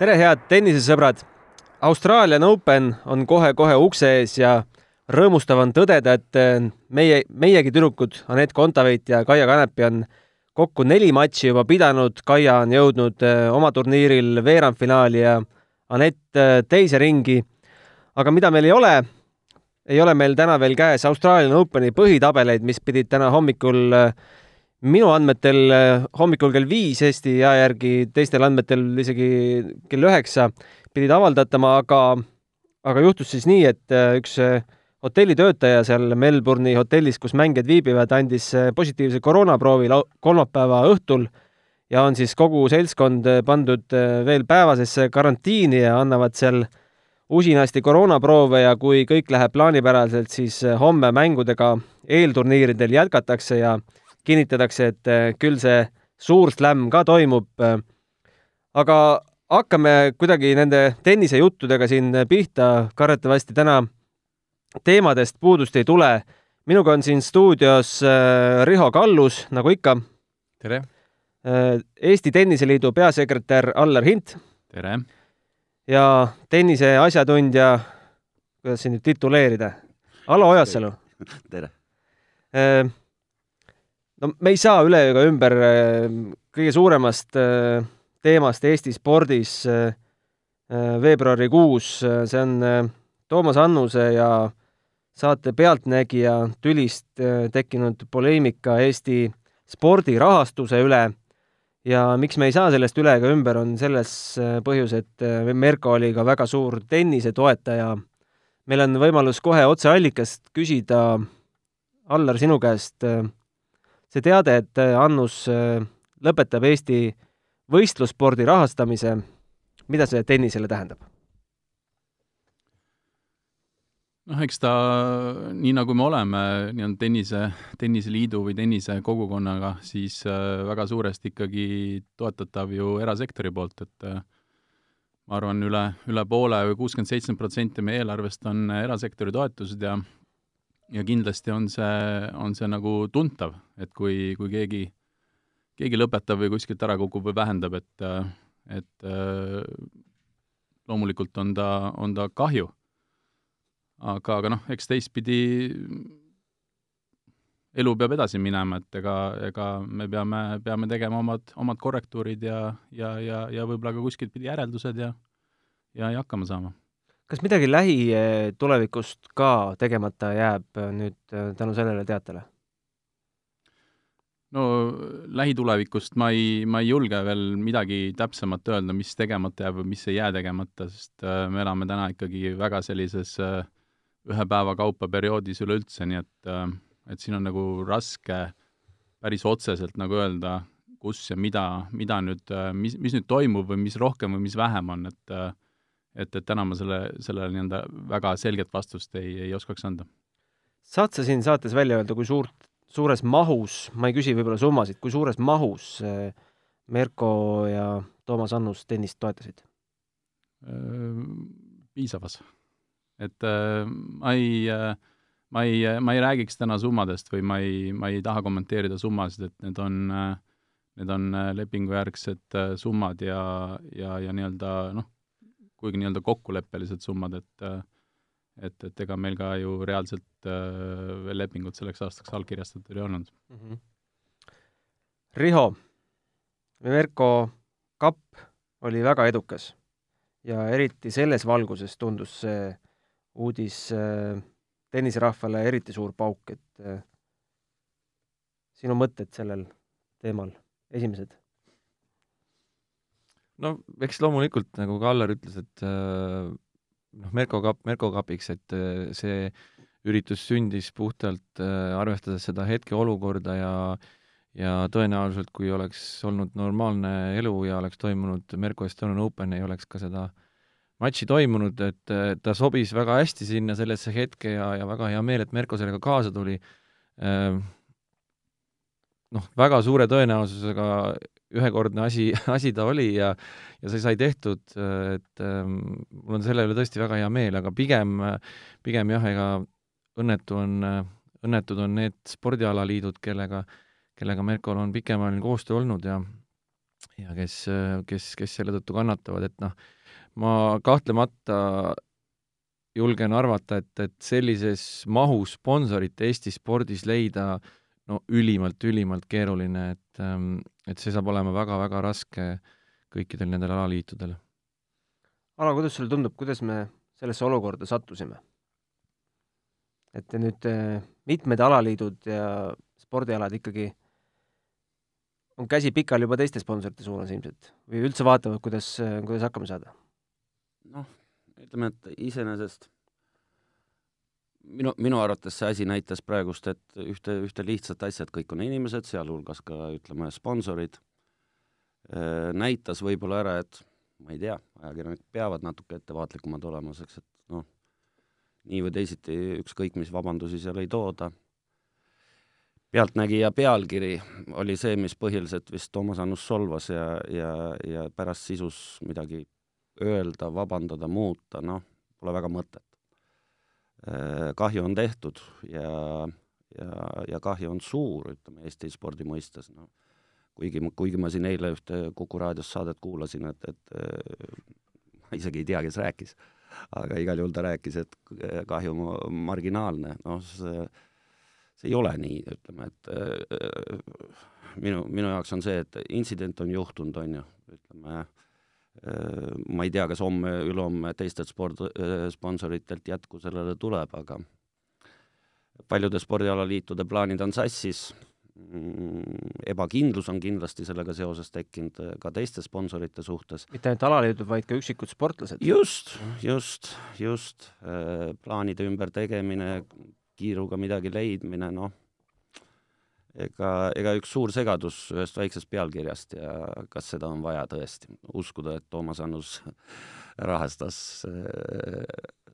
tere, head tennisesõbrad! Australian Open on kohe-kohe ukse ees ja rõõmustav on tõdeda, et eh, meie, meiegi tüdrukud Anett Kontaveit ja Kaia Kanepi on kokku neli matši juba pidanud, Kaia on jõudnud eh, oma turniiril veerandfinaali ja Anett eh, teise ringi. aga mida meil ei ole, ei ole meil täna veel käes Australian Openi põhitabeleid, mis pidid täna hommikul minu andmetel hommikul kell viis Eesti aja järgi, teistel andmetel isegi kell üheksa pidid avaldatama, aga, aga juhtus siis nii, et äh, üks äh, hotellitöötaja seal Melbourne'i hotellis, kus mängijad viibivad, andis positiivse koroonaproovi kolmapäeva õhtul ja on siis kogu seltskond pandud veel päevasesse karantiini ja annavad seal usinasti koroonaproove ja kui kõik läheb plaanipäraselt, siis homme mängudega eelturniiridel jätkatakse ja kinnitatakse, et küll see suur slämm ka toimub. aga hakkame kuidagi nende tennisejuttudega siin pihta, kardetavasti täna teemadest puudust ei tule. minuga on siin stuudios äh, Riho Kallus, nagu ikka. tere! Äh, Eesti Tenniseliidu peasekretär Allar Hint. tere! ja tennise asjatundja, kuidas siin nüüd tituleerida, Alo Ojasalu. tere! Äh, no me ei saa üle ega ümber kõige suuremast teemast Eesti spordis äh, äh, veebruarikuus, see on äh, Toomas Annuse ja saate Pealtnägija tülist tekkinud poleemika Eesti spordirahastuse üle ja miks me ei saa sellest üle ega ümber, on selles põhjus, et Merko oli ka väga suur tennise toetaja. meil on võimalus kohe otseallikast küsida, Allar, sinu käest see teade, et Annus lõpetab Eesti võistlusspordi rahastamise, mida see tennisele tähendab? noh, eks ta, nii nagu me oleme nii-öelda tennise, tenniseliidu või tennisekogukonnaga, siis äh, väga suuresti ikkagi toetatav ju erasektori poolt, et äh, ma arvan, üle, üle poole või kuuskümmend, seitsekümmend protsenti meie eelarvest on erasektori toetused ja ja kindlasti on see, on see nagu tuntav, et kui, kui keegi keegi lõpetab või kuskilt ära kukub või vähendab, et, et loomulikult on ta, on ta kahju. aga, aga noh, eks teistpidi elu peab edasi minema, et ega, ega me peame, peame tegema omad, omad korrektuurid ja, ja, ja, ja võib-olla ka kuskilt pidi järeldused ja, ja, ja hakkama saama. Kas midagi lähitulevikust ka tegemata jääb nüüd tänu sellele teatele? no lähitulevikust ma ei, ma ei julge veel midagi täpsemat öelda, mis tegemata jääb või mis ei jää tegemata, sest äh, me elame täna ikkagi väga sellises äh, ühe päeva kaupa perioodis üleüldse, nii et, äh, et siin on nagu raske päris otseselt nagu öelda, kus ja mida, mida nüüd, mis, mis nüüd toimub või mis rohkem või mis vähem on, et et, et täna ma selle, sellele nii-öelda väga selget vastust ei, ei oskaks anda. saad sa siin saates välja öelda, kui suurt suures mahus, ma ei küsi võib-olla summasid, kui suures mahus eh, Merko ja Toomas Annus tennist toetasid? Äh, piisavas. et äh, ma ei, äh, ma ei, ma ei räägiks täna summadest või ma ei, ma ei taha kommenteerida summasid, et need on, need on lepingujärgsed summad ja, ja, ja nii-öelda noh, kuigi nii-öelda kokkuleppelised summad, et et, et ega meil ka ju reaalselt äh, veel lepingud selleks aastaks allkirjastatud ei olnud mm. -hmm. Riho, Merko kapp oli väga edukas ja eriti selles valguses tundus see uudis äh, tenniserahvale eriti suur pauk, et äh, sinu mõtted sellel teemal, esimesed? No eks loomulikult, nagu Kallar ütles, et äh, noh, Merko kapp Merko kapiks, et äh, see üritus sündis puhtalt äh, arvestades seda hetkeolukorda ja ja tõenäoliselt, kui oleks olnud normaalne elu ja oleks toimunud Merko Estonian Open, ei oleks ka seda matši toimunud, et ta sobis väga hästi sinna sellesse hetke ja, ja väga hea meel, et Merko sellega kaasa tuli. Noh, väga suure tõenäosusega ühekordne asi, asi ta oli ja ja see sai tehtud, et ähm, mul on selle üle tõesti väga hea meel, aga pigem, pigem jah, ega õnnetu on, õnnetud on need spordialaliidud, kellega, kellega Merkol on pikemaajaline koostöö olnud ja ja kes, kes, kes selle tõttu kannatavad, et noh, ma kahtlemata julgen arvata, et, et sellises mahus sponsorit Eesti spordis leida no ülimalt-ülimalt keeruline, et, ähm, et see saab olema väga-väga raske kõikidel nendel alaliitudel. Alar, kuidas sulle tundub, kuidas me sellesse olukorda sattusime? et nüüd äh, mitmed alaliidud ja spordialad ikkagi on käsi pikal juba teiste sponsorite suunas ilmselt või üldse vaatavad, kuidas, kuidas hakkama saada? noh, ütleme, et iseenesest minu, minu arvates see asi näitas praegust, et ühte, ühte lihtsat asja, et kõik on inimesed, sealhulgas ka ütleme, sponsorid, näitas võib-olla ära, et ma ei tea, ajakirjanikud peavad natuke ettevaatlikumad olema, sest et noh, nii või teisiti ükskõik mis vabandusi seal ei tooda. pealtnägija pealkiri oli see, mis põhiliselt vist Toomas Annus solvas ja, ja, ja pärast sisus midagi öelda, vabandada, muuta, noh, pole väga mõtet. Äh, kahju on tehtud ja, ja, ja kahju on suur, ütleme Eesti spordi mõistes, noh. kuigi, kuigi ma siin eile ühte Kuku raadios saadet kuulasin, et, et äh, ma isegi ei tea, kes rääkis, aga igal juhul ta rääkis, et kahju marginaalne, noh, see, see ei ole nii, ütleme, et äh, minu, minu jaoks on see, et intsident on juhtunud, on ju, ütleme Äh, ma ei tea, kas homme, ülehomme teistelt sport-, äh, sponsoritelt jätku sellele tuleb, aga paljude spordialaliitude plaanid on sassis, mm, ebakindlus on kindlasti sellega seoses tekkinud äh, ka teiste sponsorite suhtes. mitte ainult alaliidud, vaid ka üksikud sportlased. just, just, just, plaanide ümbertegemine, kiiruga midagi leidmine, noh, ega, ega üks suur segadus ühest väiksest pealkirjast ja kas seda on vaja tõesti uskuda, et Toomas Annus rahastas äh,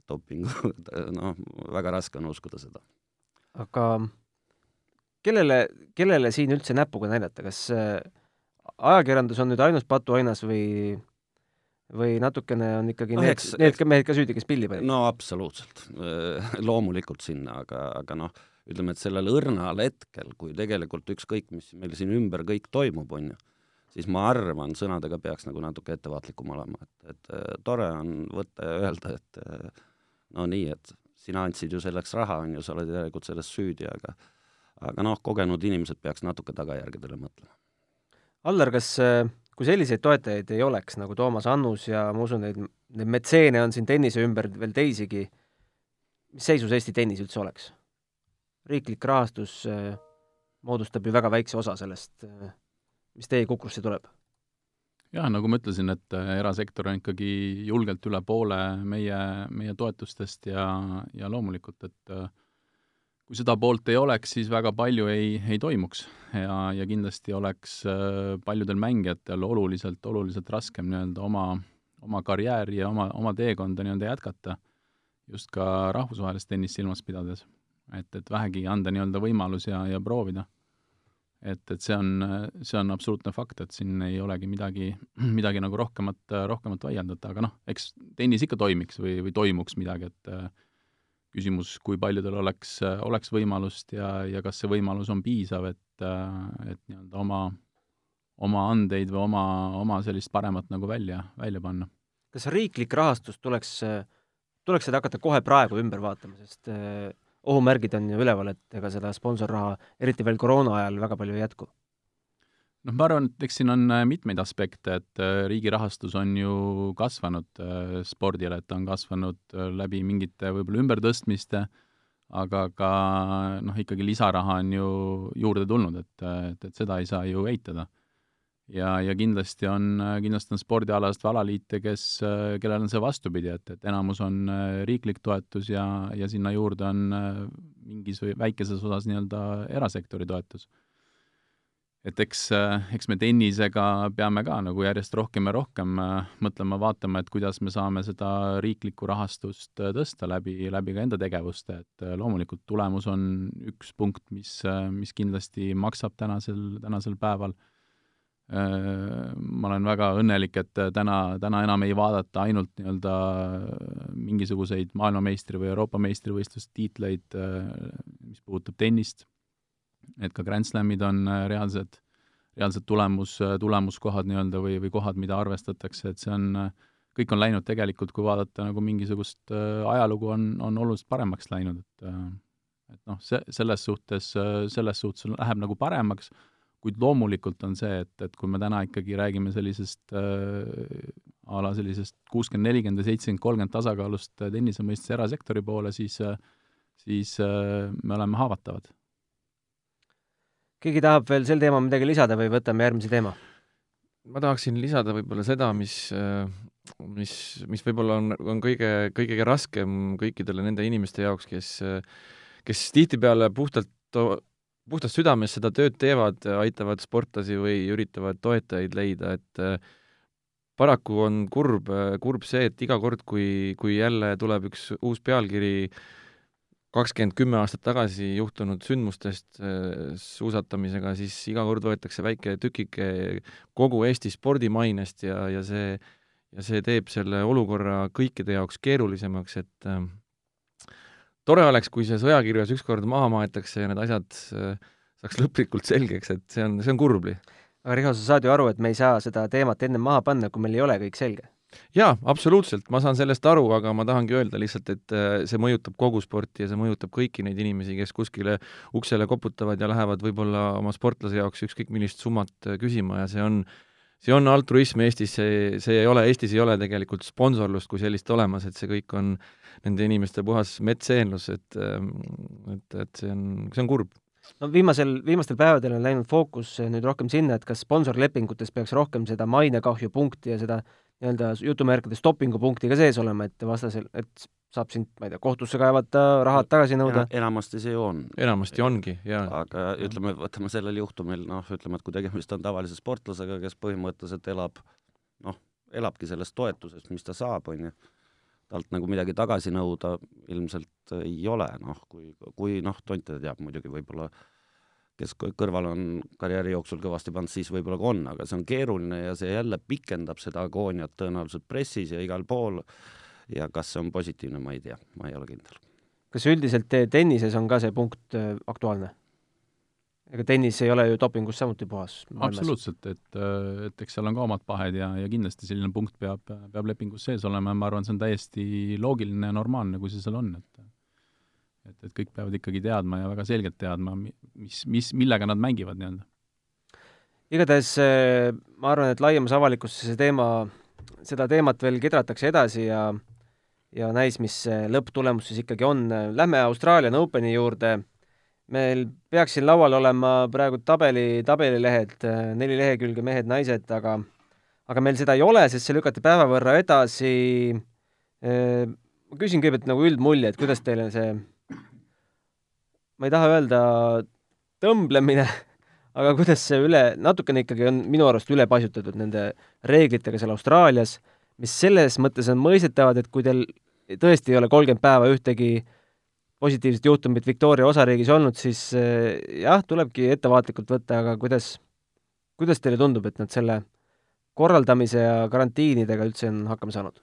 dopingu, noh, väga raske on uskuda seda. aga kellele, kellele siin üldse näpuga näidata, kas äh, ajakirjandus on nüüd ainus patuainas või või natukene on ikkagi no, need, need mehed ka süüdi, kes pildi panid? no absoluutselt, loomulikult sinna, aga, aga noh, ütleme, et sellel õrnal hetkel, kui tegelikult ükskõik, mis meil siin ümber kõik toimub, on ju, siis ma arvan, sõnadega peaks nagu natuke ettevaatlikum olema, et, et äh, tore on võtta ja öelda, et äh, no nii, et sina andsid ju selleks raha, on ju, sa oled järelikult selles süüdi, aga aga noh, kogenud inimesed peaks natuke tagajärgedele mõtlema. Allar, kas äh, kui selliseid toetajaid ei oleks, nagu Toomas Annus ja ma usun, neid, neid metseene on siin tennise ümber veel teisigi, mis seisus Eesti tennis üldse oleks? Riiklik rahastus äh, moodustab ju väga väikse osa sellest, äh, mis teie Kukusse tuleb. jah, nagu ma ütlesin, et äh, erasektor on ikkagi julgelt üle poole meie, meie toetustest ja, ja loomulikult, et kui seda poolt ei oleks, siis väga palju ei, ei toimuks ja, ja kindlasti oleks paljudel mängijatel oluliselt, oluliselt raskem nii-öelda oma, oma karjääri ja oma, oma teekonda nii-öelda jätkata, just ka rahvusvahelist tennist silmas pidades et, et vähegi anda nii-öelda võimalus ja, ja proovida. et, et see on, see on absoluutne fakt, et siin ei olegi midagi, midagi nagu rohkemat, rohkemat vaieldada, aga noh, eks tennis ikka toimiks või, või toimuks midagi, et küsimus, kui paljudel oleks, oleks võimalust ja, ja kas see võimalus on piisav, et, et nii-öelda oma, oma andeid või oma, oma sellist paremat nagu välja, välja panna. kas riiklik rahastus tuleks, tuleks seda hakata kohe praegu ümber vaatama, sest ohumärgid on ju üleval, et ega seda sponsorraha, eriti veel koroona ajal, väga palju ei jätku? noh, ma arvan, et eks siin on äh, mitmeid aspekte, et äh, riigi rahastus on ju kasvanud äh, spordile, et ta on kasvanud läbi mingite võib-olla ümbertõstmiste, aga ka noh, ikkagi lisaraha on ju juurde tulnud, et, et, et seda ei saa ju eitada ja, ja kindlasti on, kindlasti on spordialast või alaliite, kes, kellel on see vastupidi, et, et enamus on riiklik toetus ja, ja sinna juurde on mingis või väikeses osas nii-öelda erasektori toetus. et eks, eks me tennisega peame ka nagu järjest rohkem ja rohkem mõtlema, vaatama, et kuidas me saame seda riiklikku rahastust tõsta läbi, läbi ka enda tegevuste, et loomulikult tulemus on üks punkt, mis, mis kindlasti maksab tänasel, tänasel päeval ma olen väga õnnelik, et äh, täna, täna enam ei vaadata ainult nii-öelda äh, mingisuguseid maailmameistri- või Euroopa meistrivõistlustiitleid, mis puudutab tennist, et ka Grand Slamid on reaalsed, reaalsed tulemus, tulemuskohad nii-öelda või, või kohad, mida arvestatakse, et see on, kõik on läinud tegelikult, kui vaadata nagu mingisugust ajalugu, on, on oluliselt paremaks läinud, et et noh, see, selles suhtes, selles suhtes läheb nagu paremaks, kuid loomulikult on see, et, et kui me täna ikkagi räägime sellisest äh, a la sellisest kuuskümmend, nelikümmend ja seitsekümmend, kolmkümmend tasakaalust tennise mõistes erasektori poole, siis siis äh, me oleme haavatavad. keegi tahab veel sel teemal midagi lisada või võtame järgmise teema? ma tahaksin lisada võib-olla seda, mis, mis, mis võib-olla on, on kõige, kõige raskem kõikidele nende inimeste jaoks, kes, kes tihtipeale puhtalt puhtast südamest seda tööd teevad, aitavad sportlasi või üritavad toetajaid leida, et äh, paraku on kurb, kurb see, et iga kord, kui, kui jälle tuleb üks uus pealkiri kakskümmend, kümme aastat tagasi juhtunud sündmustest äh, suusatamisega, siis iga kord võetakse väike tükike kogu Eesti spordimainest ja, ja see, ja see teeb selle olukorra kõikide jaoks keerulisemaks, et äh, tore oleks, kui see sõjakirves ükskord maha maetakse ja need asjad äh, saaks lõplikult selgeks, et see on, see on kurb. aga Riho, sa saad ju aru, et me ei saa seda teemat ennem maha panna, kui meil ei ole kõik selge? jaa, absoluutselt, ma saan sellest aru, aga ma tahangi öelda lihtsalt, et äh, see mõjutab kogu sporti ja see mõjutab kõiki neid inimesi, kes kuskile uksele koputavad ja lähevad võib-olla oma sportlase jaoks ükskõik millist summat äh, küsima ja see on see on altruism Eestis, see, see ei ole, Eestis ei ole tegelikult sponsorlust kui sellist olemas, et see kõik on nende inimeste puhas metseenlus, et ähm, et, et see on, see on kurb. No viimasel, viimastel päevadel on läinud fookus nüüd rohkem sinna, et kas sponsorlepingutes peaks rohkem seda mainekahju punkti ja seda nii-öelda jutumärkides dopingupunkti ka sees olema, et vastasel, et saab sind, ma ei tea, kohtusse kaevata, rahad tagasi nõuda Ena,. enamasti see ju on. enamasti ongi, jaa. aga ütleme, võtame sellel juhtumil, noh, ütleme, et kui tegemist on tavalise sportlasega, kes põhimõtteliselt elab, noh, elabki sellest toetusest, mis ta saab, on ju, talt nagu midagi tagasi nõuda ilmselt ei ole, noh, kui, kui noh, tont teab muidugi võib-olla kes kõrval on karjääri jooksul kõvasti pannud, siis võib-olla ka on, aga see on keeruline ja see jälle pikendab seda agooniat tõenäoliselt pressis ja igal pool ja kas see on positiivne, ma ei tea, ma ei ole kindel. kas üldiselt tennises on ka see punkt äh, aktuaalne? ega tennis ei ole ju dopingust samuti puhas? absoluutselt, et, äh, et eks seal on ka omad pahed ja, ja kindlasti selline punkt peab, peab lepingus sees olema ja ma arvan, see on täiesti loogiline ja normaalne, kui see seal on, et et, et kõik peavad ikkagi teadma ja väga selgelt teadma, mis, mis, millega nad mängivad nii-öelda. igatahes äh, ma arvan, et laiemas avalikkuses see teema, seda teemat veel kedratakse edasi ja ja näis, mis see lõpptulemus siis ikkagi on. Lähme Austraalian Openi juurde. meil peaks siin laual olema praegu tabeli, tabelilehed, neli lehekülge mehed-naised, aga aga meil seda ei ole, sest see lükati päeva võrra edasi. ma küsin kõigepealt nagu üldmulje, et kuidas teile see, ma ei taha öelda tõmblemine, aga kuidas see üle, natukene ikkagi on minu arust üle paisutatud nende reeglitega seal Austraalias mis selles mõttes on mõistetavad, et kui teil tõesti ei ole kolmkümmend päeva ühtegi positiivset juhtumit Victoria osariigis olnud, siis eh, jah, tulebki ettevaatlikult võtta, aga kuidas, kuidas teile tundub, et nad selle korraldamise ja karantiinidega üldse on hakkama saanud?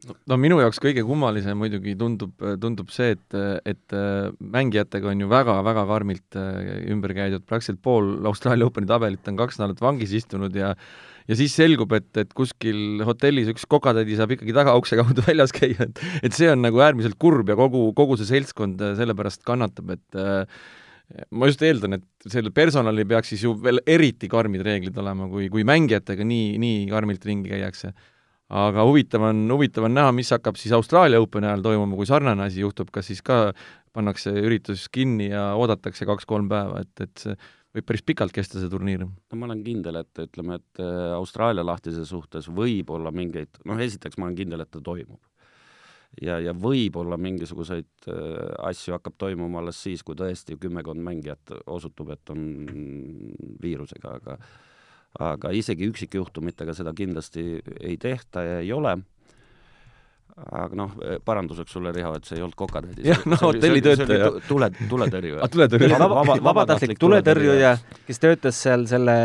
no minu jaoks kõige kummalisem muidugi tundub, tundub see, et, et mängijatega on ju väga-väga karmilt eh, ümber käidud, praktiliselt pool Austraalia Openi tabelit on kaks nädalat vangis istunud ja ja siis selgub, et, et kuskil hotellis üks kokatädi saab ikkagi tagaukse kaudu väljas käia, et et see on nagu äärmiselt kurb ja kogu, kogu see seltskond äh, selle pärast kannatab, et äh, ma just eeldan, et sellel personalil peaks siis ju veel eriti karmid reeglid olema, kui, kui mängijatega nii, nii karmilt ringi käiakse. aga huvitav on, huvitav on näha, mis hakkab siis Austraalia Openi ajal toimuma, kui sarnane asi juhtub, kas siis ka pannakse üritus kinni ja oodatakse kaks-kolm päeva, et, et see võib päris pikalt kesta, see turniir. no ma olen kindel, et ütleme, et äh, Austraalia lahtise suhtes võib olla mingeid, noh esiteks ma olen kindel, et ta toimub. ja, ja võib-olla mingisuguseid äh, asju hakkab toimuma alles siis, kui tõesti kümmekond mängijat osutub, et on viirusega, aga aga isegi üksikjuhtumitega seda kindlasti ei tehta ja ei ole aga noh, paranduseks sulle, Riho, et see ei olnud kokatädi. jah, no hotellitöötaja. tule, tuletõrjuja ah, tuletõrjuja. vaba, vabatahtlik tuletõrjuja, kes töötas seal selle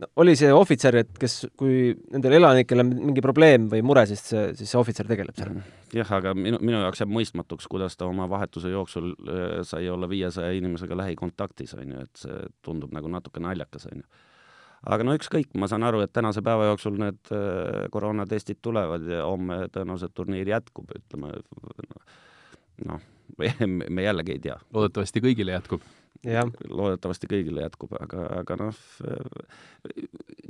no, oli see ohvitser, et kes, kui nendel elanikel on mingi probleem või mure, siis see, siis see ohvitser tegeleb sellega? jah, aga minu, minu jaoks jääb mõistmatuks, kuidas ta oma vahetuse jooksul äh, sai olla viiesaja inimesega lähikontaktis, on ju, et see tundub nagu natuke naljakas, on ju. Aga no ükskõik, ma saan aru, et tänase päeva jooksul need äh, koroonatestid tulevad ja homme tõenäoliselt turniir jätkub, ütleme noh, me jällegi ei tea. loodetavasti kõigile jätkub. Loodetavasti kõigile jätkub, aga, aga noh,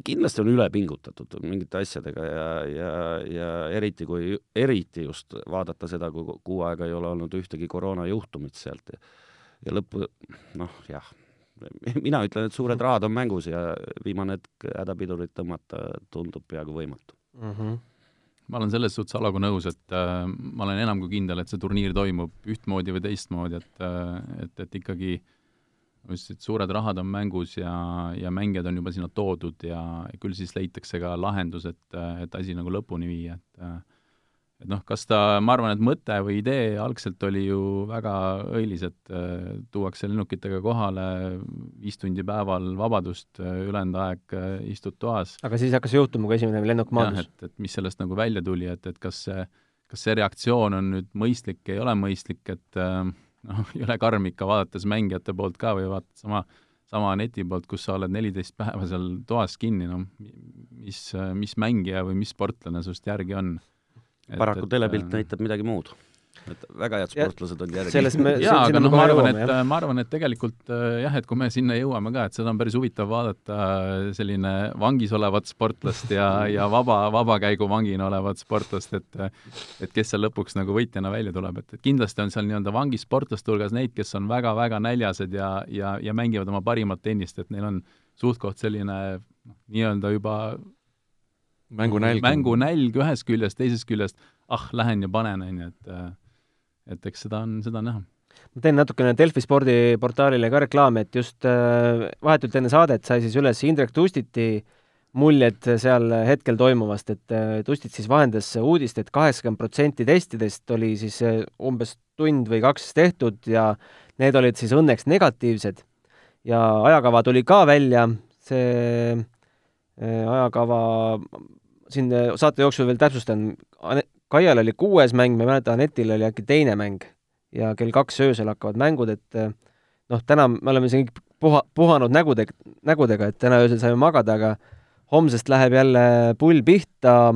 kindlasti on üle pingutatud mingite asjadega ja, ja, ja eriti kui, eriti just vaadata seda, kui kuu aega ei ole olnud ühtegi koroonajuhtumit sealt. Ja, ja lõppu, noh, jah, mina ütlen, et suured rahad on mängus ja viimane hetk hädapidurit tõmmata tundub peaaegu võimatu mm. -hmm ma olen selles suhtes Alaga nõus, et äh, ma olen enam kui kindel, et see turniir toimub ühtmoodi või teistmoodi, et äh,, et, et ikkagi äh, just, et suured rahad on mängus ja, ja mängijad on juba sinna toodud ja küll siis leitakse ka lahendus, et, et asi nagu lõpuni viia, et et noh, kas ta, ma arvan, et mõte või idee algselt oli ju väga õilis, et tuuakse lennukitega kohale, viis tundi päeval vabadust, ülejäänud aeg istud toas. aga siis hakkas juhtuma, kui esimene lennuk maandus? et, et mis sellest nagu välja tuli, et, et kas see, kas see reaktsioon on nüüd mõistlik, ei ole mõistlik, et äh, noh, jõle karm ikka vaadates mängijate poolt ka või vaatad sama, sama neti poolt, kus sa oled neliteist päeva seal toas kinni, noh, mis, mis mängija või mis sportlane sinust järgi on? Paraku telepilt äh, näitab midagi muud. Et väga head sportlased on järgi. sellest me jaa, aga noh, ma arvan, et, ma arvan, et tegelikult äh, jah, et kui me sinna jõuame ka, et seda on päris huvitav vaadata, äh, selline vangis olevat sportlast ja, ja vaba, vabakäiguvangina olevat sportlast, et et kes seal lõpuks nagu võitjana välja tuleb, et, et kindlasti on seal nii-öelda vangisportlaste hulgas neid, kes on väga-väga näljased ja, ja, ja mängivad oma parimat tennist, et neil on suht-koht selline noh, nii-öelda juba mängunälg. mängunälg ühest küljest, teisest küljest ah, lähen ja panen, on ju, et et eks seda on, seda on näha. ma teen natukene Delfi spordiportaalile ka reklaami, et just äh, vahetult enne saadet sai siis üles Indrek Tustiti muljed seal hetkel toimuvast, et äh, Tustit siis vahendas uudist et, et kaheksakümmend protsenti testidest oli siis äh, umbes tund või kaks tehtud ja need olid siis õnneks negatiivsed. ja ajakava tuli ka välja, see ajakava siin saate jooksul veel täpsustan, Kaial oli kuues mäng, ma ei mäleta, Anetil oli äkki teine mäng ja kell kaks öösel hakkavad mängud, et eh, noh, täna me oleme siin puha, puhanud nägude, nägudega, et täna öösel saime magada, aga homsest läheb jälle pull pihta.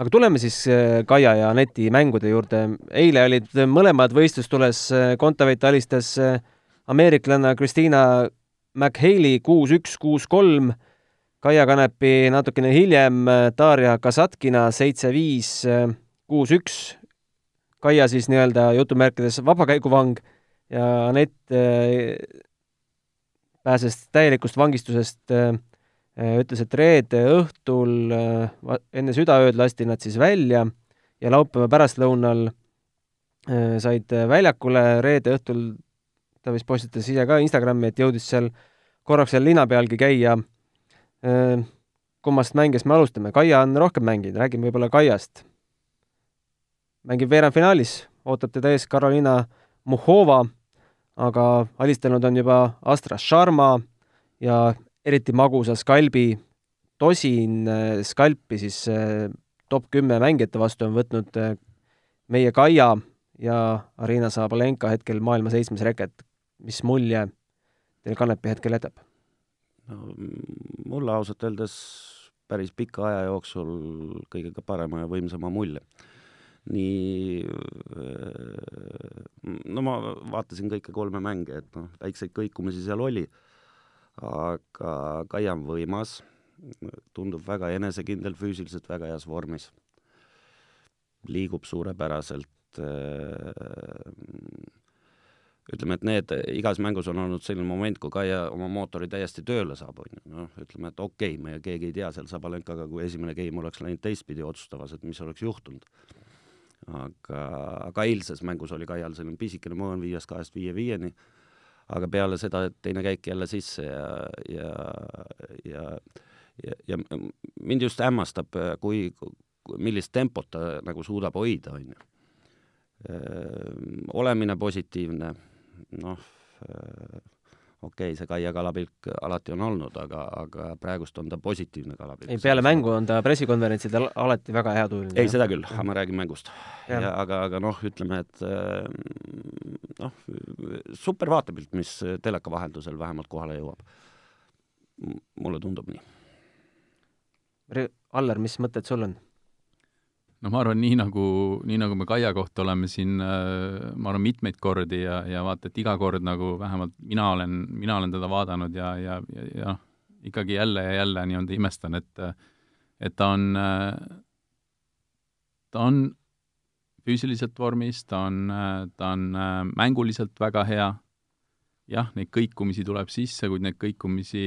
aga tuleme siis eh, Kaia ja Aneti mängude juurde. eile olid mõlemad võistlustules, Kontaveit alistas ameeriklanna Christina McHale'i kuus-üks, kuus-kolm, Kaia Kanepi natukene hiljem Darja Kasatkina seitse-viis kuus-üks, Kaia siis nii-öelda jutumärkides vabakäiguvang ja Anett äh, pääses täielikust vangistusest äh,, ütles, et reede õhtul äh, enne südaööd lasti nad siis välja ja laupäeva pärastlõunal said väljakule, reede õhtul ta vist postitas ise ka Instagrami, et jõudis seal korraks seal linna pealgi käia. Kummast mängijast me alustame, Kaia on rohkem mänginud, räägime võib-olla Kaiast mängib veerandfinaalis, ootab teda ees Karoliina Muhova, aga alistanud on juba Astra Sharma ja eriti magusa skalbi tosin skalpi siis äh, top kümme mängijate vastu on võtnud äh, meie Kaia ja Arina Sabalenka hetkel maailma seitsmes reket. mis mulje teil Kanepi hetkel jätab? Mulle ausalt öeldes päris pika aja jooksul kõige parema ja võimsama mulje. Nii no ma vaatasin kõike kolme mänge, et noh, väikseid kõikumisi seal oli, aga Kaia on võimas, tundub väga enesekindel, füüsiliselt väga heas vormis, liigub suurepäraselt, ütleme, et need, igas mängus on olnud selline moment, kui Kaia oma mootori täiesti tööle saab, on ju, noh, ütleme, et okei okay,, me keegi ei tea seal Sabalenkaga, kui esimene game oleks läinud teistpidi otsustavas, et mis oleks juhtunud aga, aga eilses mängus oli Kaial selline pisikene moon viiest kahest viie viieni, aga peale seda teine käik jälle sisse ja, ja, ja ja, ja mind just hämmastab, kui, millist tempot ta nagu suudab hoida, on ju. olemine positiivne, noh, okei okay,, see Kaia kalapilk alati on olnud, aga, aga praegust on ta positiivne kalapilk. ei, peale mängu on ta pressikonverentsidel alati väga heatujuline. ei, seda küll, aga ma räägin mängust. ja aga, aga noh, ütleme, et äh, noh, super vaatepilt, mis teleka vahendusel vähemalt kohale jõuab. mulle tundub nii. Aller, mis mõtted sul on? No ma arvan, nii nagu, nii nagu me Kaia kohta oleme siin, äh, ma arvan, mitmeid kordi ja, ja vaata, et iga kord nagu vähemalt mina olen, mina olen teda vaadanud ja, ja, ja, ja noh, ikkagi jälle ja jälle nii-öelda imestan, et et ta on, ta on füüsiliselt vormis, ta on, ta on äh, mänguliselt väga hea, jah, neid kõikumisi tuleb sisse, kuid neid kõikumisi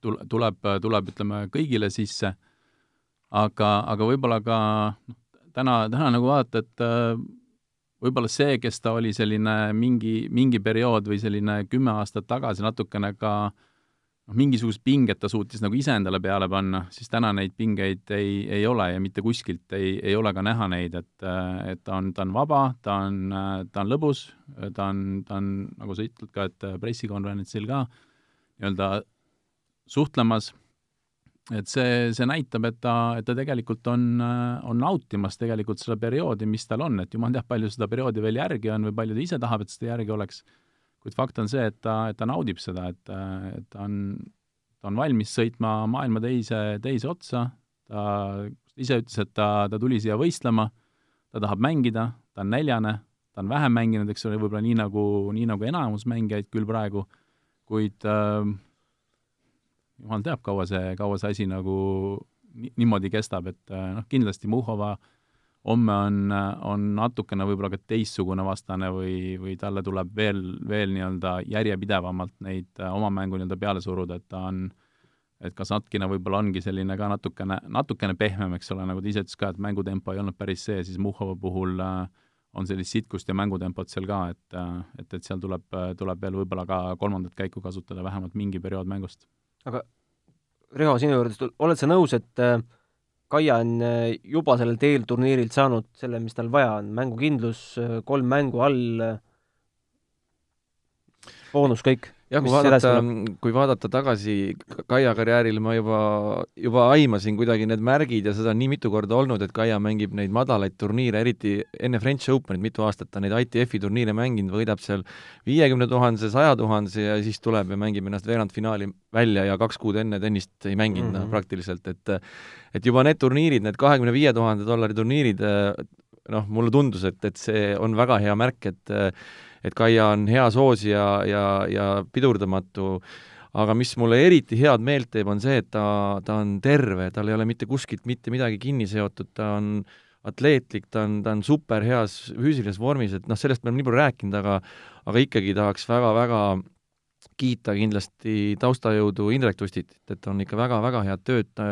tuleb, tuleb, tuleb, ütleme, kõigile sisse aga, aga võib-olla ka noh, täna, täna nagu vaadata, et äh, võib-olla see, kes ta oli selline mingi, mingi periood või selline kümme aastat tagasi natukene ka noh, mingisugust pinget ta suutis nagu iseendale peale panna, siis täna neid pingeid ei, ei ole ja mitte kuskilt ei, ei ole ka näha neid, et, et ta on, ta on vaba, ta on, ta on lõbus, ta on, ta on, nagu sa ütled ka, et pressikonverentsil ka nii-öelda suhtlemas et see, see näitab, et ta, et ta tegelikult on, on nautimas tegelikult seda perioodi, mis tal on, et jumal teab, palju seda perioodi veel järgi on või palju ta ise tahab, et seda järgi oleks, kuid fakt on see, et ta, et ta naudib seda, et, et ta on, ta on valmis sõitma maailma teise, teise otsa, ta ise ütles, et ta, ta tuli siia võistlema, ta tahab mängida, ta on näljane, ta on vähem mänginud, eks ole, võib-olla nii nagu, nii nagu enamus mängijaid küll praegu, kuid äh, jumal teab, kaua see, kaua see asi nagu niimoodi kestab, et äh, noh, kindlasti Muhova homme on, on natukene võib-olla ka teistsugune vastane või, või talle tuleb veel, veel nii-öelda järjepidevamalt neid äh, oma mängu nii-öelda peale suruda, et ta on et kas Natkina võib-olla ongi selline ka natukene, natukene pehmem, eks ole, nagu ta ise ütles ka, et mängutempo ei olnud päris see, siis Muhova puhul äh, on sellist sitkust ja mängutempot seal ka, et, et, et seal tuleb, tuleb veel võib-olla ka kolmandat käiku kasutada vähemalt mingi periood mängust aga Riho, sinu juurde, oled sa nõus, et äh, Kaia on äh, juba sellel teel turniirilt saanud selle, mis tal vaja on, mängukindlus, äh, kolm mängu all, boonus kõik? Jah, kui vaadata, kui vaadata tagasi Kaia karjäärile, ma juba, juba aimasin kuidagi need märgid ja seda on nii mitu korda olnud, et Kaia mängib neid madalaid turniire, eriti enne French Openit mitu aastat ta neid ITF-i turniire mänginud, võidab seal viiekümne tuhandese, saja tuhandese ja siis tuleb ja mängib ennast veerandfinaali välja ja kaks kuud enne tennist ei mänginud mm -hmm. no, praktiliselt, et et juba need turniirid, need kahekümne viie tuhande dollari turniirid, noh, mulle tundus, et, et see on väga hea märk, et et Kaia on hea soosija ja, ja pidurdamatu, aga mis mulle eriti head meelt teeb, on see, et ta, ta on terve, tal ei ole mitte kuskilt mitte midagi kinni seotud, ta on atleetlik, ta on, ta on superheas füüsilises vormis, et noh, sellest me oleme nii palju rääkinud, aga aga ikkagi tahaks väga-väga kiita kindlasti taustajõudu Indrek Tustit, et on ikka väga-väga head tööd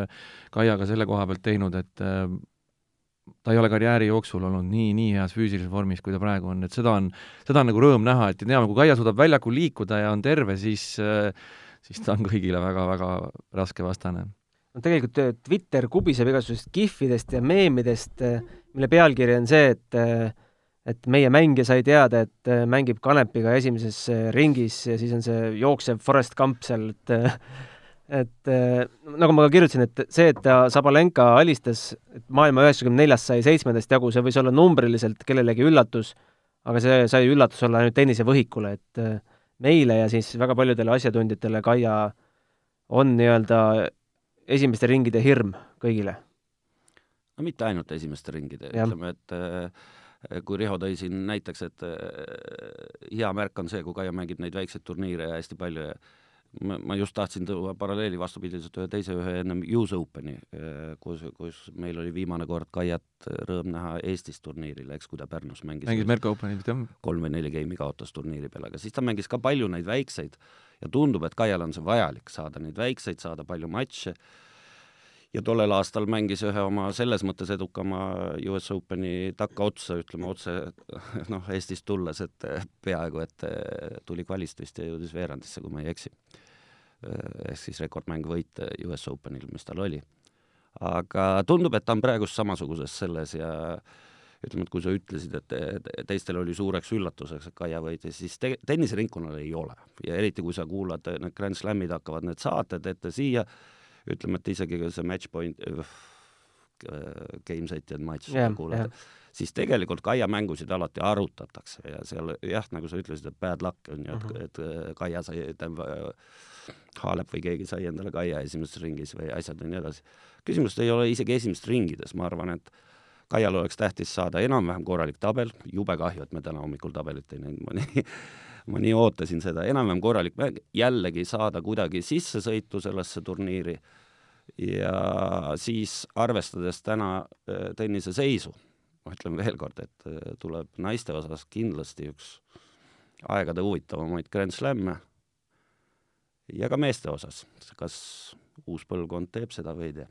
Kaiaga selle koha pealt teinud, et ta ei ole karjääri jooksul olnud nii, nii heas füüsilises vormis, kui ta praegu on, et seda on, seda on nagu rõõm näha, et teame, kui Kaia suudab väljakul liikuda ja on terve, siis siis ta on kõigile väga-väga raske vastane. no tegelikult äh, Twitter kubiseb igasugustest kihvidest ja meemidest, äh, mille pealkiri on see, et äh, et meie mängija sai teada, et mängib Kanepiga esimeses ringis ja siis on see jooksev Forest Gump seal, et et äh, nagu ma ka kirjutasin, et see, et ta Sabalenka alistas, et maailma üheksakümne neljast sai seitsmendast jagu, see võis olla numbriliselt kellelegi üllatus, aga see sai üllatus olla ainult tennisevõhikule, et äh, meile ja siis väga paljudele asjatundjatele Kaia on nii-öelda esimeste ringide hirm kõigile. no mitte ainult esimeste ringide, ütleme, et äh, kui Riho tõi siin näiteks, et hea märk on see, kui Kaia mängib neid väikseid turniire ja hästi palju ja ma, ma just tahtsin tuua paralleeli vastupidiselt ühe teise, ühe ennem US Openi, eh, kus, kus meil oli viimane kord Kaiat rõõm näha Eestis turniiril, eks, kui ta Pärnus mängis. mängis Merko Openit, jah. kolm või neli geimi kaotas turniiri peale, aga siis ta mängis ka palju neid väikseid ja tundub, et Kaial on see vajalik, saada neid väikseid, saada palju matše ja tollel aastal mängis ühe oma selles mõttes edukama US Openi takkaotsa, ütleme otse noh, Eestist tulles, et peaaegu et tuli kvalist vist ja jõudis veerandisse, kui ma ei eksi. ehk siis rekordmängvõit US Openil, mis tal oli. aga tundub, et ta on praegust samasuguses selles ja ütleme, et kui sa ütlesid, et teistel oli suureks üllatuseks, et Kaia võitis, siis te-, tenniseringkonnal ei ole. ja eriti, kui sa kuulad, need Grand Slamid hakkavad need saated ette siia, ütleme, et isegi see match point äh,, game set ja match Jah, kuulad jah. siis tegelikult Kaia mängusid alati arutatakse ja seal jah, nagu sa ütlesid, et bad luck on ju, et Mhm. et äh, Kaia sai, tähendab, Haalep või keegi sai endale Kaia esimeses ringis või asjad ja nii edasi. küsimust ei ole isegi esimestes ringides, ma arvan, et Kaial oleks tähtis saada enam-vähem korralik tabel, jube kahju, et me täna hommikul tabelit ei näinud, ma nii ma nii ootasin seda, enam-vähem korralik mäng, jällegi saada kuidagi sissesõitu sellesse turniiri. Ja siis arvestades täna äh, tennise seisu, ma ütlen veel kord, et äh, tuleb naiste osas kindlasti üks aegade huvitavamaid Grand Slam'e ja ka meeste osas, kas uus põlvkond teeb seda või ei tee.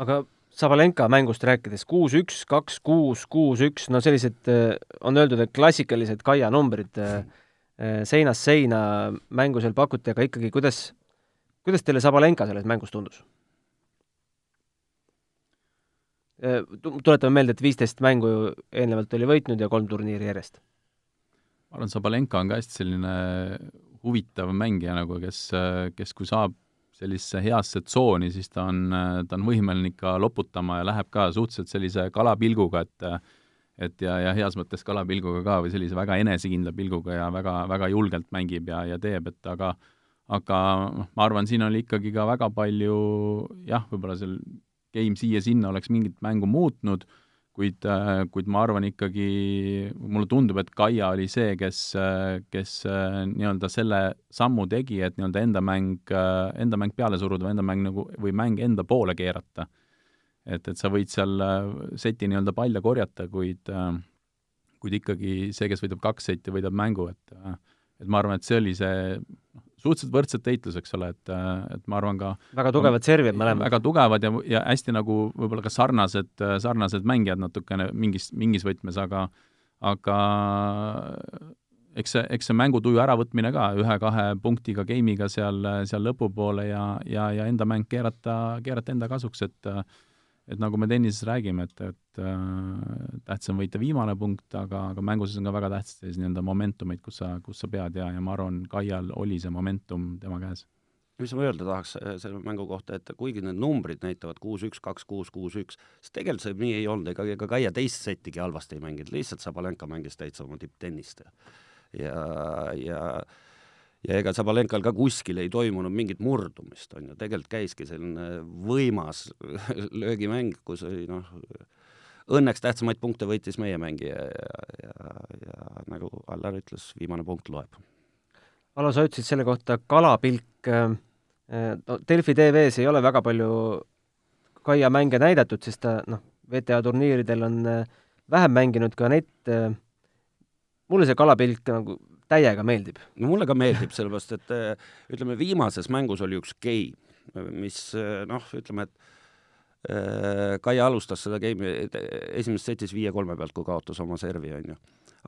aga Sabalenka mängust rääkides, kuus-üks, kaks-kuus, kuus-üks, no sellised, äh, on öeldud, et klassikalised Kaia numbrid äh, äh, seinast seina mängu seal pakuti, aga ikkagi, kuidas, kuidas teile Sabalenka selles mängus tundus? Tu- tuletame meelde, et viisteist mängu eelnevalt oli võitnud ja kolm turniiri järjest. ma arvan, Sabalenka on ka hästi selline huvitav mängija nagu, kes, kes kui saab sellisesse heasse tsooni, siis ta on, ta on võimeline ikka loputama ja läheb ka suhteliselt sellise kalapilguga, et et ja, ja heas mõttes kalapilguga ka või sellise väga enesekindla pilguga ja väga, väga julgelt mängib ja, ja teeb, et aga aga noh, ma arvan, siin oli ikkagi ka väga palju jah, võib-olla seal game siia-sinna oleks mingit mängu muutnud, kuid, kuid ma arvan ikkagi, mulle tundub, et Kaia oli see, kes, kes nii-öelda selle sammu tegi, et nii-öelda enda mäng, enda mäng peale suruda või enda mäng nagu, või mäng enda poole keerata. et, et sa võid seal seti nii-öelda palle korjata, kuid kuid ikkagi see, kes võidab kaks setti, võidab mängu, et et ma arvan, et see oli see suhteliselt võrdset heitlus, eks ole, et, et ma arvan ka väga tugevad servijad mõlemad. väga tugevad ja, ja hästi nagu võib-olla ka sarnased, sarnased mängijad natukene mingis, mingis võtmes, aga aga eks see, eks see mängutuju äravõtmine ka ühe-kahe punktiga game'iga seal, seal lõpupoole ja, ja, ja enda mäng keerata, keerata enda kasuks, et et nagu me tennises räägime, et, et äh, tähtis on võita viimane punkt, aga, aga mängus on ka väga tähtsad sellised nii-öelda momentumid, kus sa, kus sa pead ja, ja ma arvan, Kaial oli see momentum tema käes. Mis ma öelda tahaks selle mängu kohta, et kuigi need numbrid näitavad kuus-üks, kaks-kuus, kuus-üks, siis tegelikult see nii ei olnud, ega, ega Kaia teist settigi halvasti ei mänginud, lihtsalt Sabalenka mängis täitsa oma tipptennist. Ja ja, ja ja ega Sabalenkal ka kuskil ei toimunud mingit murdumist, on ju, tegelikult käiski selline võimas löögimäng, kus oli noh, õnneks tähtsamaid punkte võitis meie mängija ja, ja, ja nagu Allar ütles, viimane punkt loeb. Alo, sa ütlesid selle kohta kalapilk äh, no Delfi TV-s ei ole väga palju Kaia mänge näidatud, sest ta noh, WTA turniiridel on äh, vähem mänginud ka net. Äh, mulle see kalapilk nagu täiega meeldib. no mulle ka meeldib, sellepärast et ütleme, viimases mängus oli üks game, mis noh, ütleme, et Kaia alustas seda game'i esimeses setis viie-kolme pealt, kui kaotas oma servi, on ju.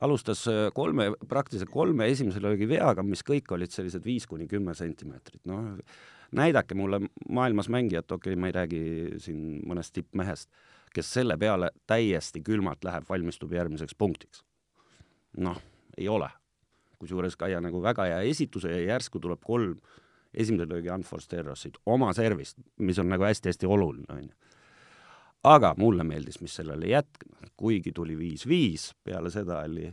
alustas kolme, praktiliselt kolme esimese löögi veaga, mis kõik olid sellised viis kuni kümme sentimeetrit, noh, näidake mulle maailmas mängijat, okei okay,, ma ei räägi siin mõnest tippmehest, kes selle peale täiesti külmalt läheb, valmistub järgmiseks punktiks. noh, ei ole kusjuures Kaia nagu väga hea esituse ja järsku tuleb kolm esimese löögi unforced error'sid oma servist, mis on nagu hästi-hästi oluline, on ju. aga mulle meeldis, mis sellele jätk-, kuigi tuli viis-viis, peale seda oli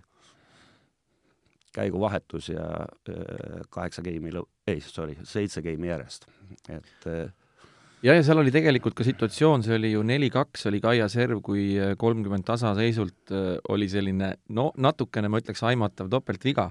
käiguvahetus ja äh, kaheksa geimi lõu-, ei, sorry, seitse geimi järjest, et äh, ja, ja seal oli tegelikult ka situatsioon, see oli ju neli-kaks oli Kaia serv, kui kolmkümmend tasaseisult oli selline no natukene, ma ütleks, aimatav topeltviga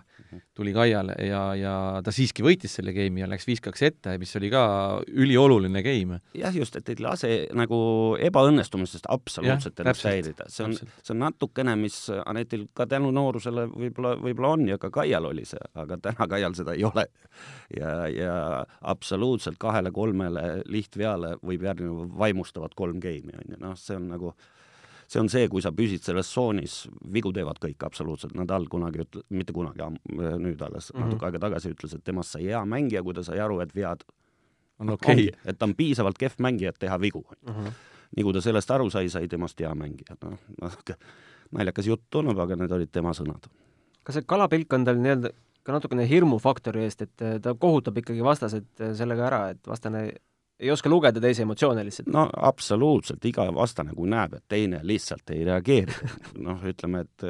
tuli Kaiale ja, ja ta siiski võitis selle game'i ja läks viis-kaks ette, mis oli ka ülioluline game. jah, just, et ei lase nagu ebaõnnestumistest absoluutselt ennast häirida, see on, see on natukene, mis Anetil ka tänu noorusele võib-olla, võib-olla on ja ka Kaial oli see, aga täna Kaial seda ei ole. ja, ja absoluutselt kahele-kolmele lihtveale võib järgneva vaimustavat kolm game'i, on ju, noh, see on nagu see on see, kui sa püsid selles tsoonis, vigu teevad kõik absoluutselt, Nadal kunagi ütle-, mitte kunagi, nüüd alles mm -hmm. natuke aega tagasi ütles, et temast sai hea mängija, kui ta sai aru, et vead on okei okay.. et ta on piisavalt kehv mängija, et teha vigu mm. -hmm. nii kui ta sellest aru sai, sai temast hea mängija, noh, noh naljakas jutt tundub, aga need olid tema sõnad. kas see kalapilk on tal nii-öelda ka natukene hirmufaktori eest, et ta kohutab ikkagi vastased äh, sellega ära, et vastane ei oska lugeda teisi emotsioone lihtsalt? no absoluutselt, iga vastane, kui näeb, et teine lihtsalt ei reageeri, noh, ütleme, et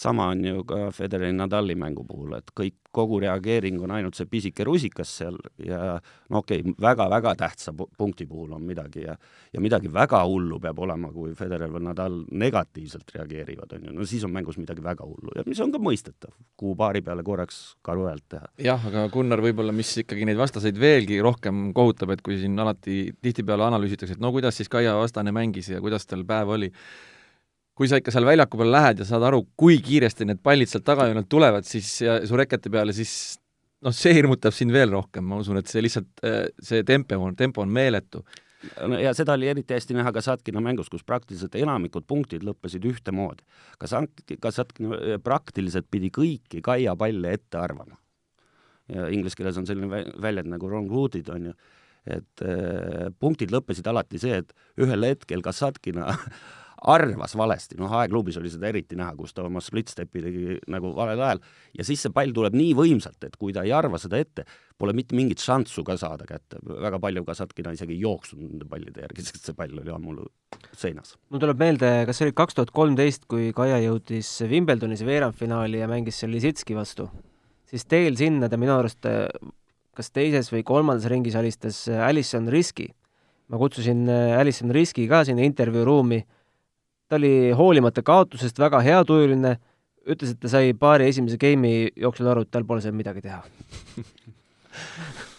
sama on ju ka Federeri Nadali mängu puhul, et kõik, kogu reageering on ainult see pisike rusikas seal ja no okei okay,, väga-väga tähtsa punkti puhul on midagi ja ja midagi väga hullu peab olema, kui Federer või Nadal negatiivselt reageerivad, on ju, no siis on mängus midagi väga hullu ja mis on ka mõistetav, kuu-paari peale korraks karu häält teha. jah, aga Gunnar, võib-olla mis ikkagi neid vastaseid veelgi rohkem kohutab, et kui siin alati tihtipeale analüüsitakse, et no kuidas siis Kaia vastane mängis ja kuidas tal päev oli kui sa ikka seal väljaku peale lähed ja saad aru, kui kiiresti need pallid sealt tagajoonelt tulevad, siis ja su rekete peale, siis noh, see hirmutab sind veel rohkem, ma usun, et see lihtsalt, äh, see tempo on, tempo on meeletu. ja seda oli eriti hästi näha Kasatkina mängus, kus praktiliselt enamikud punktid lõppesid ühtemoodi. Kasat-, Kasatkina äh, praktiliselt pidi kõiki Kaia palle ette arvama. ja inglise keeles on selline väljend nagu wrong rooted, on ju, et äh, punktid lõppesid alati see, et ühel hetkel Kasatkina arvas valesti, noh, aegluubis oli seda eriti näha, kus ta oma split-step'i tegi nagu valel ajal. Ja siis see pall tuleb nii võimsalt, et kui ta ei arva seda ette, pole mitte mingit šanssu ka saada kätte, väga palju Kasatkina isegi ei jooksnud nende pallide järgi, sest see pall oli ammu seinas. mul tuleb meelde, kas see oli kaks tuhat kolmteist, kui Kaia jõudis Wimbledonis veerandfinaali ja mängis seal Lisitski vastu, siis teel sinna ta minu arust kas teises või kolmandas ringis alistas Alison Riski. ma kutsusin Alison Riski ka sinna intervjuuruumi ta oli hoolimata kaotusest väga heatujuline, ütles, et ta sai paari esimese geimi jooksul aru, et tal pole seal midagi teha.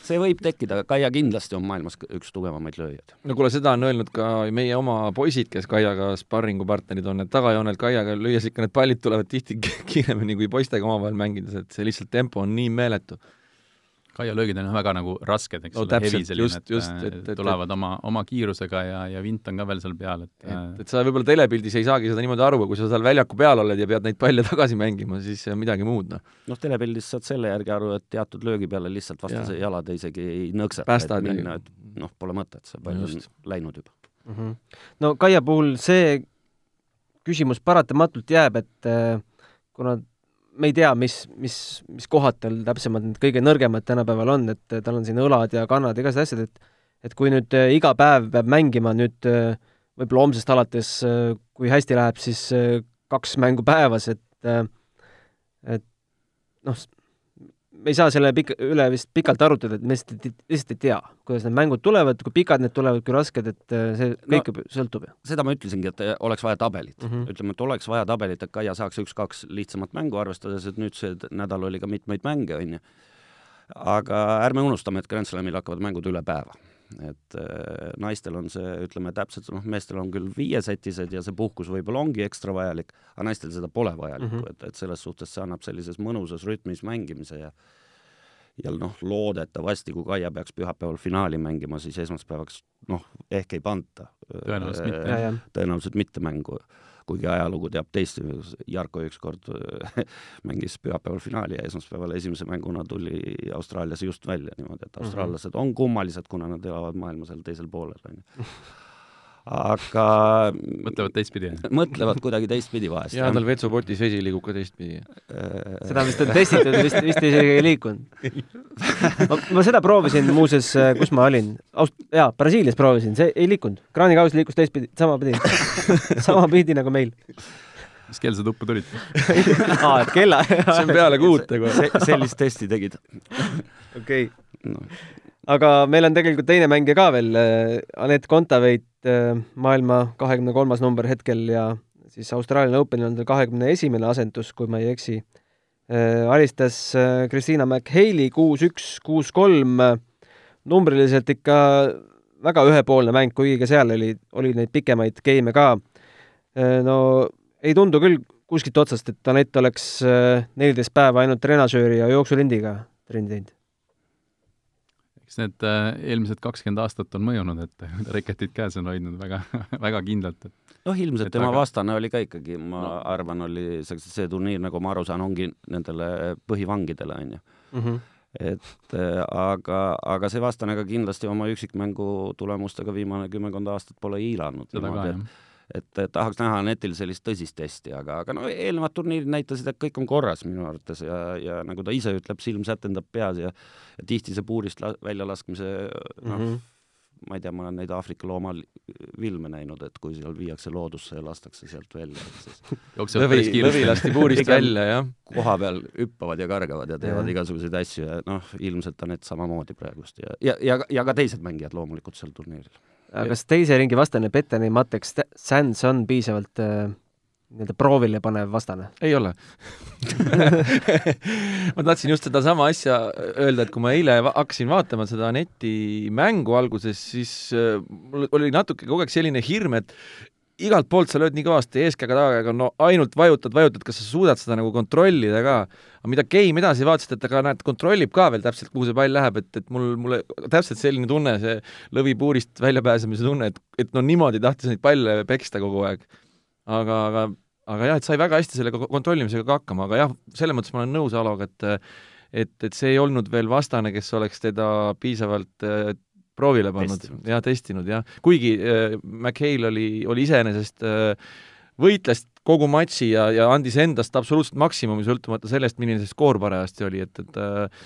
See võib tekkida, Kaia kindlasti on maailmas üks tugevamaid lööjaid. no kuule, seda on öelnud ka meie oma poisid, kes Kaiaga sparringupartnerid on, et tagajoonelt Kaiaga lüües ikka need pallid tulevad tihti kiiremini kui poistega omavahel mängides, et see lihtsalt tempo on nii meeletu Kaia löögid on väga nagu rasked, eks no, ole, hevi selline, et, et, et, et tulevad et, oma, oma kiirusega ja, ja vint on ka veel seal peal, et et, et sa võib-olla telepildis ei saagi seda niimoodi aru, aga kui sa seal väljaku peal oled ja pead neid palle tagasi mängima, siis see on midagi muud, noh. noh, telepildis saad selle järgi aru, et teatud löögi peale lihtsalt vastase ja. jalad isegi ei nõksata, et minna, et noh, pole mõtet, see pall on läinud juba mm. -hmm. no Kaia puhul see küsimus paratamatult jääb, et äh, kuna me ei tea, mis, mis, mis kohad tal täpsemalt need kõige nõrgemad tänapäeval on, et tal on siin õlad ja kannad ja igasugused asjad, et et kui nüüd äh, iga päev peab mängima nüüd äh, võib-olla homsest alates, äh, kui hästi läheb, siis kaks mängu päevas, et et noh, me ei saa selle pik-, üle vist pikalt arutada, et me lihtsalt, lihtsalt ei tea, kuidas need mängud tulevad, kui pikad need tulevad, kui rasked, et äh, see kõik no, sõltub ju. seda ma ütlesingi, et äh, oleks vaja tabelit mm. -hmm. ütleme, et oleks vaja tabelit, et Kaia saaks üks-kaks lihtsamat mängu, arvestades, et nüüd see nädal oli ka mitmeid mänge, on ju. aga ärme unustame, et Grand Slamil hakkavad mängud üle päeva et äh, naistel on see, ütleme täpselt, noh, meestel on küll viiesetised ja see puhkus võib-olla ongi ekstra vajalik, aga naistel seda pole vajalikku mm, -hmm. et, et selles suhtes see annab sellises mõnusas rütmis mängimise ja ja noh, loodetavasti, kui Kaia peaks pühapäeval finaali mängima, siis esmaspäevaks noh, ehk ei panta. tõenäoliselt mitte. tõenäoliselt mitte mängu kuigi ajalugu teab teist, Jarko ükskord mängis pühapäeval finaali ja esmaspäeval esimese mänguna tuli Austraalias just välja niimoodi, et mhm. austraallased on kummalised, kuna nad elavad maailma seal teisel poolel, on ju aga mõtlevad teistpidi? mõtlevad kuidagi teistpidi vahest. jaa, tal vetsupotis vesi liigub ka teistpidi. Äh, seda vist on testitud, vist, vist isegi ei liikunud ma, ma seda proovisin muuseas, äh, kus ma olin, Aust-, jaa, Brasiilias proovisin, see ei liikunud. kraanikaus liikus teistpidi, sama pidi sama pidi nagu meil mis kell sa tuppa tulid aa, et kella see on peale kuute kohe se. sellist testi tegid. okei okay. no aga meil on tegelikult teine mängija ka veel, äh, Anett Kontaveit, maailma kahekümne kolmas number hetkel ja siis Austraalia Openil on tal kahekümne esimene asendus, kui ma ei eksi. Äh, alistas Christina McHale'i kuus-üks, kuus-kolm, numbriliselt ikka väga ühepoolne mäng, kuigi ka seal oli, oli neid pikemaid geime ka. no ei tundu küll kuskilt otsast, et Anett oleks neliteist päeva ainult trenažööri ja jooksulindiga trenni teinud eks need äh, eelmised kakskümmend aastat on mõjunud, et reketid käes on hoidnud väga, väga kindlalt, et noh, ilmselt tema väga... vastane oli ka ikkagi, ma no. arvan, oli see, see turniir, nagu ma aru saan, ongi nendele põhivangidele, on ju mm. -hmm et äh, aga, aga see vastane ka kindlasti oma üksikmängu tulemustega viimane kümmekond aastat pole hiilanud. seda ka, jah et tahaks näha netil sellist tõsist testi, aga, aga no eelnevad turniirid näitasid, et kõik on korras minu arvates ja, ja nagu ta ise ütleb, silm sätendab peas ja, ja tihti see puurist la, väljalaskmise noh mm -hmm., ma ei tea, ma olen neid Aafrika looma filme näinud, et kui seal viiakse loodusse ja lastakse sealt välja, et siis lõvi, lõvi lasti puurist välja, jah. koha peal hüppavad ja kargavad ja teevad ja. igasuguseid asju ja noh, ilmselt on need samamoodi praegust ja, ja, ja, ja ka teised mängijad loomulikult sel turniiril kas teise ringi vastane Petteri Matex Sands on piisavalt äh, nii-öelda proovile panev vastane? ei ole ma tahtsin just sedasama asja öelda, et kui ma eile va hakkasin vaatama seda Aneti mängu alguses, siis äh, mul oli natuke kogu aeg selline hirm, et igalt poolt sa lööd nii kõvasti eeskäega tagakäega, no ainult vajutad, vajutad, kas sa suudad seda nagu kontrollida ka. aga mida Game edasi vaatasid, et aga näed, kontrollib ka veel täpselt, kuhu see pall läheb, et, et mul, mulle täpselt selline tunne, see lõvipuurist väljapääsemise tunne, et, et no niimoodi tahtis neid palle peksta kogu aeg. aga, aga, aga jah, et sai väga hästi selle kontrollimisega ka hakkama, aga jah, selles mõttes ma olen nõus Aloga, et et, et see ei olnud veel vastane, kes oleks teda piisavalt proovile pannud. Ja testinud jah, kuigi äh, McHale oli, oli iseenesest äh, võitles kogu matši ja, ja andis endast absoluutselt maksimumi, sõltumata sellest, milline see skoor parajasti oli, et, et äh,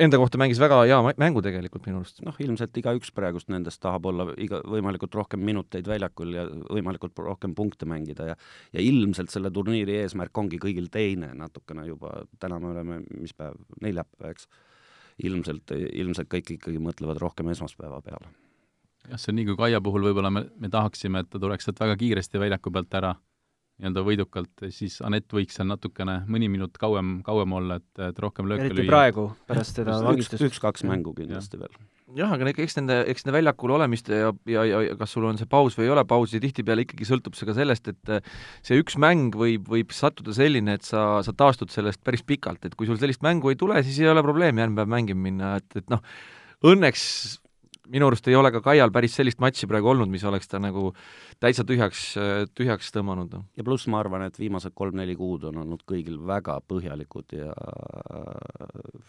enda kohta mängis väga hea mängu tegelikult minu arust. noh, ilmselt igaüks praegust nendest tahab olla iga, võimalikult rohkem minuteid väljakul ja võimalikult rohkem punkte mängida ja ja ilmselt selle turniiri eesmärk ongi kõigil teine natukene juba, täna me oleme, mis päev, neljapäev, eks ilmselt, ilmselt kõik ikkagi mõtlevad rohkem esmaspäeva peale. jah, see on nii, kui Kaia puhul võib-olla me, me tahaksime, et ta tuleks sealt väga kiiresti väljaku pealt ära, nii-öelda võidukalt, siis Anett võiks seal natukene mõni minut kauem, kauem olla, et, et rohkem lööke lüüa. eriti praegu, pärast seda vangistust. üks-kaks mängu kindlasti ja. veel jah, aga eks nende, eks nende väljakul olemist ja, ja, ja kas sul on see paus või ei ole pausi, tihtipeale ikkagi sõltub see ka sellest, et äh, see üks mäng võib, võib sattuda selline, et sa, sa taastud sellest päris pikalt, et kui sul sellist mängu ei tule, siis ei ole probleemi järgmine päev mängima minna, et, et noh, õnneks minu arust ei ole ka Kaial päris sellist matši praegu olnud, mis oleks ta nagu täitsa tühjaks, tühjaks tõmmanud. ja pluss ma arvan, et viimased kolm-neli kuud on olnud kõigil väga põhjalikud ja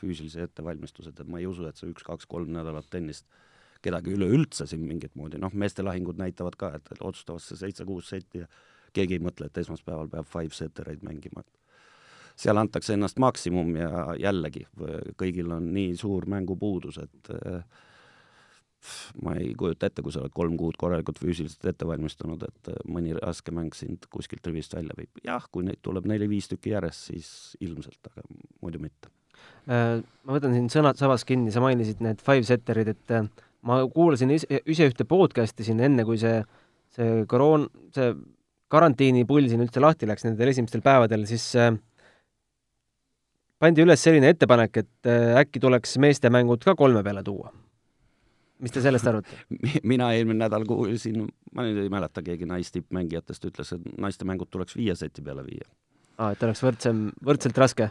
füüsilised ettevalmistused, et ma ei usu, et see üks-kaks-kolm nädalat tennist kedagi üleüldse siin mingit moodi, noh, meeste lahingud näitavad ka, et otsustavad see seitse-kuus setti ja keegi ei mõtle, et esmaspäeval peab five-settereid mängima, et seal antakse ennast maksimum ja jällegi, kõigil on nii suur mängupuudus, et äh, ma ei kujuta ette, kui sa oled kolm kuud korralikult füüsiliselt ette valmistunud, et äh, mõni raske mäng sind kuskilt rivist välja viib. jah, kui neid tuleb neli-viis tükki järjest, siis ilmselt, aga muidu mitte. Äh, ma võtan siin sõnad sabas kinni, sa mainisid need five-setterid, et äh, ma kuulasin ise, ühte podcast'i siin enne, kui see, see koroon, see karantiinipull siin üldse lahti läks nendel esimestel päevadel, siis äh, pandi üles selline ettepanek, et äkki tuleks meestemängud ka kolme peale tuua mis te sellest arvate? mina eelmine nädal kuulsin, ma nüüd ei mäleta, keegi naistippmängijatest ütles, et naiste mängud tuleks viie seti peale viia. aa, et oleks võrdsem, võrdselt raske?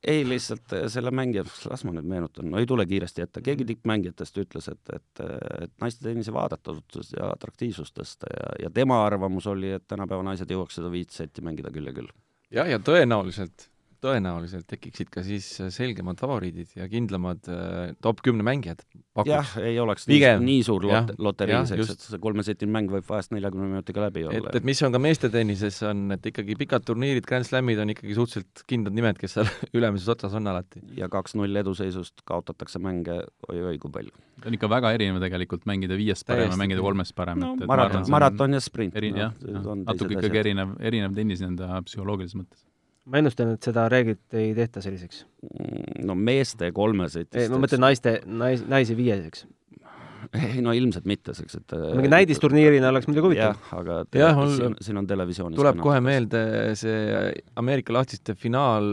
ei, lihtsalt eh, selle mängija, las ma nüüd meenutan, no ei tule kiiresti ette, keegi tippmängijatest ütles, et, et, et naiste tennise vaadatavust ja atraktiivsust tõsta ja, ja tema arvamus oli, et tänapäeva naised jõuaks seda viit seti mängida küll ja küll. jah, ja tõenäoliselt tõenäoliselt tekiksid ka siis selgemad favoriidid ja kindlamad äh, top kümne mängijad. jah, ei oleks Pigem, nii, nii suur lot-, loterii, et see kolmesetine mäng võib vahest neljakümne minutiga läbi olla. et, et mis on ka meestetennises, on, et ikkagi pikad turniirid, Grand Slamid on ikkagi suhteliselt kindlad nimed, kes seal ülemises otsas on alati. ja kaks-null eduseisust kaotatakse mänge oi-oi kui palju. on ikka väga erinev tegelikult, mängida viiest parem ja mängida kolmest parem no,. maraton, maraton ja sprint. eri- no,, jah, natuke ikkagi erinev, erinev tennis nii-öelda psühholoogilises mõttes ma ennustan, et seda reeglit ei tehta selliseks. no meeste kolmesetist. ma mõtlen naiste, nais, naisi viieseks. ei no ilmselt mitte, seks, et mingi näidisturniirina oleks muidugi huvitav. jah, aga te, jah, mul siin, siin on televisioonis tuleb kohe meelde see Ameerika lahtiste finaal,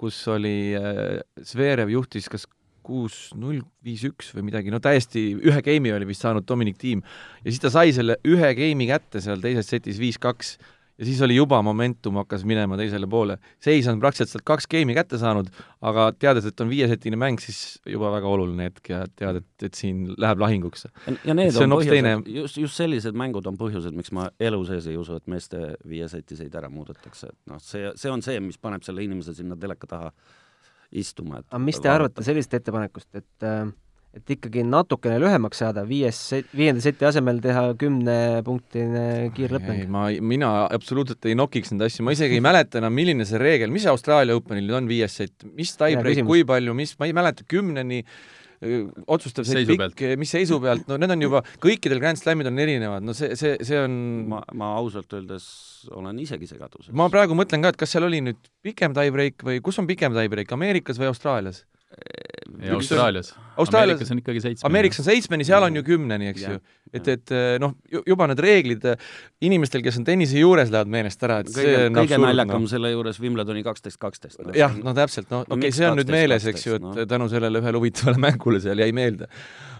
kus oli äh, Zverev juhtis kas kuus, null, viis, üks või midagi, no täiesti ühe game'i oli vist saanud Dominic Thiem ja siis ta sai selle ühe game'i kätte seal teises setis viis-kaks ja siis oli juba momentum hakkas minema teisele poole. seis on praktiliselt sealt kaks geimi kätte saanud, aga teades, et on viiesetine mäng, siis juba väga oluline hetk ja tead, et, et siin läheb lahinguks. ja need on, on põhjused, teine... just, just sellised mängud on põhjused, miks ma elu sees ei usu, et meeste viiesetiseid ära muudetakse, et noh, see, see on see, mis paneb selle inimese sinna teleka taha istuma. aga mis te arvate sellisest ettepanekust, et et ikkagi natukene lühemaks saada, viies, viienda seti asemel teha kümnepunktine kiirlõppmäng? ma, mina absoluutselt ei nokiks neid asju, ma isegi ei mäleta enam, milline see reegel, mis Austraalia Openil nüüd on, viies sett, mis tiebreak, kui palju, mis, ma ei mäleta, kümneni otsustav see pikk, mis seisu pealt, no need on juba, kõikidel Grand Slamid on erinevad, no see, see, see on ma, ma ausalt öeldes olen isegi segaduses. ma praegu mõtlen ka, et kas seal oli nüüd pikem tiebreak või kus on pikem tiebreak, Ameerikas või Austraalias? Ja Austraalias. Austraalias, Ameerikas on ikkagi seitsmeni. Ameerikas on seitsmeni, seal on ju kümneni, eks ju. et, et noh, juba need reeglid inimestel, kes on tennise juures, lähevad meelest ära, et kõige, see on kõige naljakam no. selle juures Wimbledoni kaksteist, kaksteist. jah, no täpselt, no No okei okay, miks see on nüüd 12, meeles, eks ju, 12, et no. tänu sellele ühele huvitavale mängule seal jäi meelde.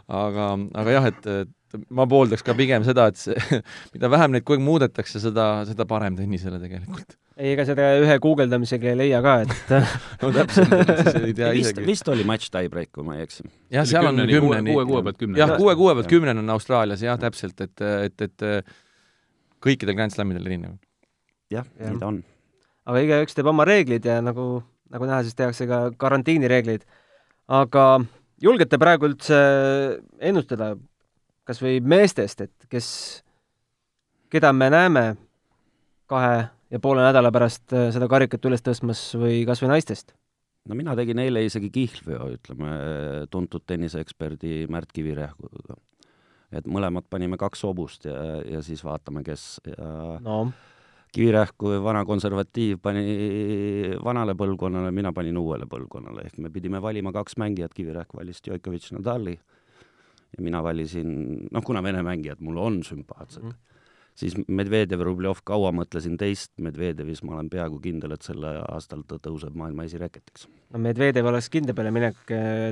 aga, aga jah, et, et ma pooldaks ka pigem seda, et see, mida vähem neid kogu aeg muudetakse, seda, seda parem tennisele tegelikult. Ei, ega seda ühe guugeldamisega ei leia ka, et no täpselt, siis ei tea vist, isegi. vist oli match tiebreak, kui ma ei eksi. jah, seal on Kümneni, kuue- kümneni. kuue kuue pealt kümneni. jah, kuue kuue pealt kümneni on Austraalias jah, täpselt, et, et, et kõikidel Grand Slamidel erinev. jah, Jah. nii ta on. aga igaüks teeb oma reeglid ja nagu, nagu näha, siis tehakse ka karantiinireeglid. aga julgete praegu üldse ennustada kas või meestest, et kes, keda me näeme kahe ja poole nädala pärast äh, seda karikat üles tõstmas või kas või naistest? no mina tegin eile isegi kihlveo, ütleme, tuntud tenniseeksperdi Märt Kivirähkuga. et mõlemad panime kaks hobust ja, ja siis vaatame, kes ja no Kivirähku, vana konservatiiv, pani vanale põlvkonnale, mina panin uuele põlvkonnale, ehk me pidime valima kaks mängijat, Kivirähk valis Djokovic Nadali ja mina valisin, noh, kuna vene mängijad mulle on sümpaatsed mm, -hmm. Siis Medvedev, Rublev, kaua mõtlesin teist Medvedevis, ma olen peaaegu kindel, et sel aastal ta tõuseb maailma esireketiks. no Medvedev oleks kindla peale minek,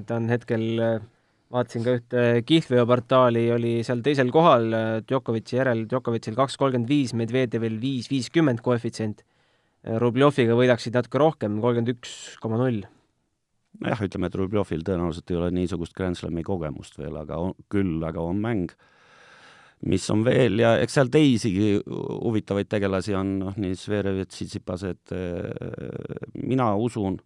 ta on hetkel, vaatasin ka ühte kihlveoportaali, oli seal teisel kohal Djokovic'i järel, Djokovic'il kaks kolmkümmend viis, Medvedevil viis viiskümmend koefitsient. Rubljoviga võidaksid natuke rohkem, kolmkümmend üks koma null. nojah, ütleme, et Rublevil tõenäoliselt ei ole niisugust Grand Slami kogemust veel, aga on, küll aga on mäng, mis on veel ja eks seal teisigi huvitavaid tegelasi on, noh, nii Zverev, Tsitsipas, et äh, mina usun,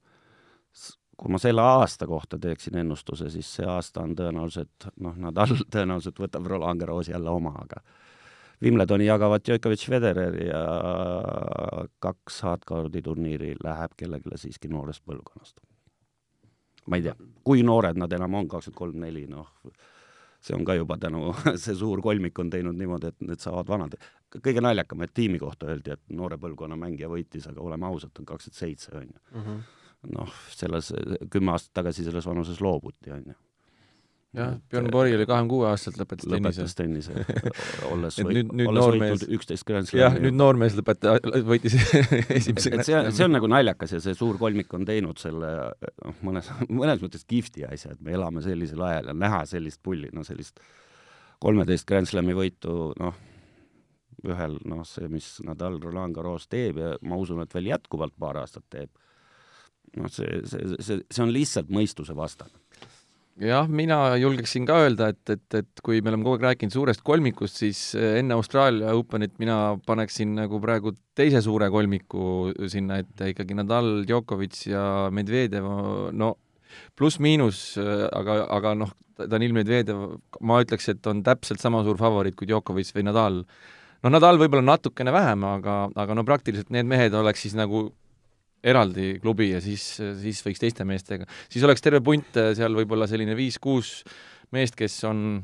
kui ma selle aasta kohta teeksin ennustuse, siis see aasta on tõenäoliselt, noh, Nadal tõenäoliselt võtab Roland Garrosi jälle oma, aga Wimbledoni jagavad Djokovic, Federer ja kaks hardcore'i turniiri läheb kellelegi siiski noorest põlvkonnast. ma ei tea, kui noored nad enam on, kakskümmend kolm, neli, noh, see on ka juba tänu, see suur kolmik on teinud niimoodi, et need saavad vanad. kõige naljakam, et tiimi kohta öeldi, et noore põlvkonna mängija võitis, aga oleme ausad, on kakskümmend seitse, on ju Mhm. noh, selles, kümme aastat tagasi selles vanuses loobuti, on ju. Jah, Björn Borg oli kahekümne kuue aastaselt lõpetas tennise. lõpetas tennise, olles, võit, olles võitnud üksteist Grand jah, Slami. nüüd noormees lõpeta-, võitis esimese et see on, see on nagu naljakas ja see suur kolmik on teinud selle noh, mõnes, mõnes mõttes kihvti asja, et me elame sellisel ajal ja näha sellist pulli, no sellist kolmeteist Grand Slami võitu, noh, ühel, noh, see, mis Nadal Roland Garros teeb ja ma usun, et veel jätkuvalt paar aastat teeb, noh, see, see, see, see on lihtsalt mõistuse vastane. Jah, mina julgeksin ka öelda, et, et, et kui me oleme kogu aeg rääkinud suurest kolmikust, siis eh, enne Austraalia Openit mina paneksin nagu praegu teise suure kolmiku sinna ette ikkagi Nadal, Djokovic ja Medvedev, no pluss-miinus, aga, aga noh, Danil Medvedev, ma ütleks, et on täpselt sama suur favoriit kui Djokovic või Nadal. noh, Nadal võib-olla natukene vähem, aga, aga no praktiliselt need mehed oleks siis nagu eraldi klubi ja siis, siis võiks teiste meestega, siis oleks terve punt äh, seal võib-olla selline viis-kuus meest, kes on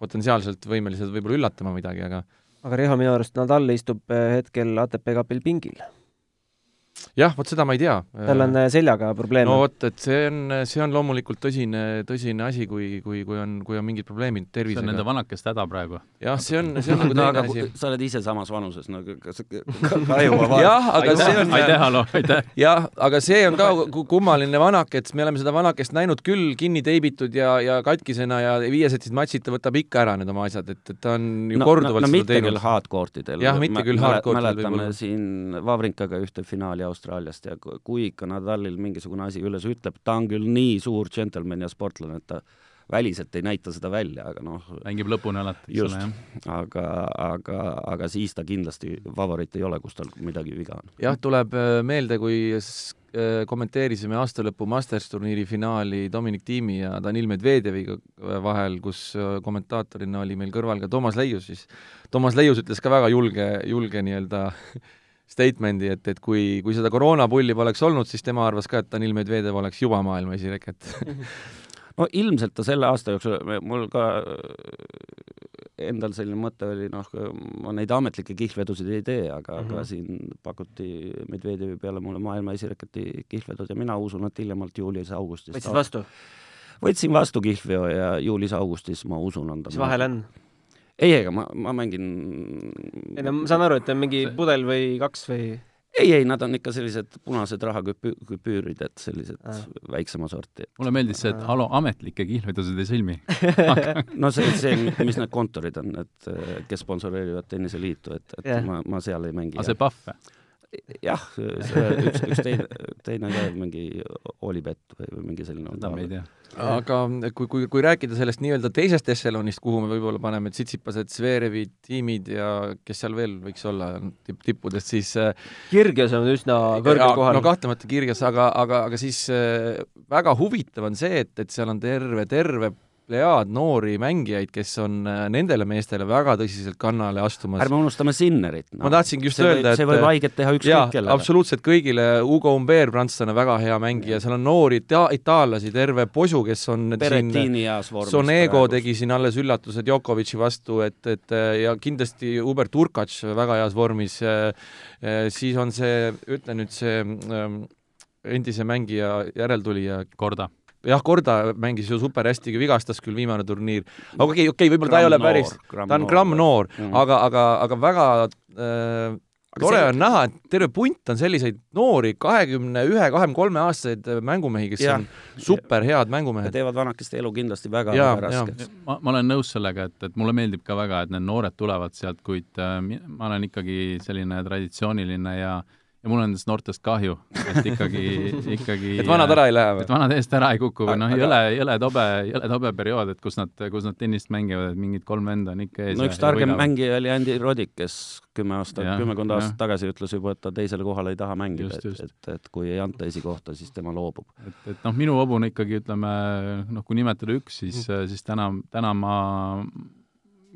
potentsiaalselt võimelised võib-olla üllatama midagi, aga aga Riho, minu arust Nadal istub eh, hetkel ATP kapil pingil. Jah, vot seda ma ei tea. tal on eh, seljaga probleeme no vot, et see on, see on loomulikult tõsine, tõsine asi, kui, kui, kui on, kui on mingid probleemid see on nende tervisega. vanakest häda praegu. jah, see on, see on nagu teine asi. sa oled ise samas vanuses, no kas ka juba vaatad? jah, aga see on aitäh, Alo, aitäh! jah, aga see on ka ku- kummaline vanak, et me oleme seda vanakest näinud küll kinni teibitud ja, ja katkisena ja viiesetist matšit ta võtab ikka ära need oma asjad, et, et ta on ju no, korduvalt no, no, seda mitte küll teinud. hardcourtidel. Jah, mitte küll hardcourtidel mäletame võib-olla. siin Vavrinkaga ühte finaali Austraaliast ja kui ikka Nadalil mingisugune asi üles ütleb, ta on küll nii suur džentelmen ja sportlane, et ta väliselt ei näita seda välja, aga noh, mängib lõpuni alati, eks ole, jah. aga, aga, aga siis ta kindlasti favoriit ei ole, kus tal midagi viga on. jah, tuleb äh, meelde, kui äh, kommenteerisime aastalõpu Masters turniiri finaali Dominic Tiimi ja Danil Medvedjeviga vahel, kus äh, kommentaatorina oli meil kõrval ka Toomas Leius, siis Toomas Leius ütles ka väga julge, julge nii-öelda statement'i, et, et kui, kui seda koroonapulli poleks olnud, siis tema arvas ka, et Danil Medvedjev oleks juba maailma esireket no ilmselt ta selle aasta jooksul, mul ka äh, endal selline mõte oli, noh, ma neid ametlikke kihlvedusid ei tee, aga mm, -hmm. aga mhm. siin pakuti Medvedjevi peale mulle maailma esireketi kihlvedud ja mina usun, et hiljemalt juulis-augustis võtsid vastu? võtsin vastu kihlveo ja juulis-augustis ma usun, on ta mis vahel on? Ei, ega ma, ma mängin ei no ma saan aru, et on mingi pudel või kaks või ei, ei, nad on ikka sellised punased rahaküpüürid, et sellised ah. väiksema sorti. mulle meeldis see, et halo, ametlikke kihlvedusid ei sõlmi no see, see, mis need kontorid on, et kes sponsoreerivad tenniseliitu, et, et yeah. ma, ma seal ei mängi. aga see Pahv? Jah, see üks, üks teine, teine ka mingi Olipet või, või mingi selline. seda me ei tea aga kui, kui, kui rääkida sellest nii-öelda teisest ešelonist, kuhu me võib-olla paneme Tsitsipased, Zverevid, tiimid ja kes seal veel võiks olla tipp, tippudest, siis äh, Kirgios on üsna kõrgel kohal. no kahtlemata Kirgios, aga, aga, aga siis äh, väga huvitav on see, et, et seal on terve, terve plejaad noori mängijaid, kes on äh, nendele meestele väga tõsiselt kannale astumas. ärme unustame Sinnerit no.. ma tahtsingi just see öelda, et see võib haiget teha ükskõik kellele. absoluutselt kõigile, Ugo Umber, prantslane, väga hea mängija, seal on noori ita itaallasi, terve posu, kes on Berettini heas vormis. Sonego tegi siin alles üllatused Djokovic'i vastu, et, et ja kindlasti Hubert Urkats väga heas vormis, siis on see, ütle nüüd see ähm, endise mängija järeltulija. Korda jah, Korda mängis ju super hästi, vigastas küll viimane turniir, aga okei okay,, okei okay,, võib-olla ta ei ole päris, ta on gramm noor mm., aga, aga, aga väga äh, aga tore see... on näha, et terve punt on selliseid noori, kahekümne ühe, kahekümne kolme aastaseid mängumehi, kes ja. on super head mängumehed. teevad vanakeste elu kindlasti väga, väga raskeks. ma, ma olen nõus sellega, et, et mulle meeldib ka väga, et need noored tulevad sealt, kuid äh, ma olen ikkagi selline traditsiooniline ja äh, ja mul on nendest noortest kahju, et ikkagi, ikkagi et vanad ära ei lähe või? et vanad eest ära ei kuku või noh, jõle, jõle tobe, jõle tobe periood, et kus nad, kus nad tennist mängivad, et mingid kolm venda on ikka ees. no üks targem mängija oli Andy Roddick, kes kümme aastat, kümmekond aastat tagasi ütles juba, et ta teisele kohale ei taha mängida, et, et, et kui ei anta esikohta, siis tema loobub. et, et noh, minu hobune ikkagi ütleme noh, kui nimetada üks, siis mm., siis täna, täna ma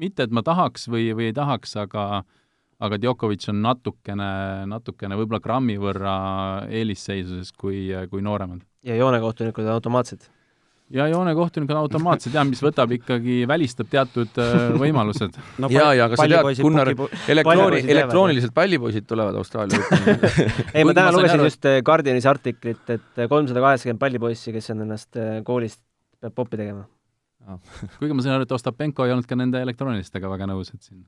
mitte, et ma tahaks või, või ei tahaks, aga aga Djokovic on natukene, natukene võib-olla grammi võrra eelisseisuses kui, kui nooremad. ja joonekohtunikud on automaatsed? ja joonekohtunikud on automaatsed jah, mis võtab ikkagi, välistab teatud äh, võimalused no,. ja, ja aga sa tead, Gunnar, elektrooni, elektrooniliselt pallipoisid tulevad Austraalia ei, ma täna lugesin just äh, Guardianis artiklit, et kolmsada kaheksakümmend pallipoissi, kes on ennast äh, koolist, peab poppi tegema kuigi ma sain aru, et Ostapenko ei olnud ka nende elektroonilistega väga nõus, et siin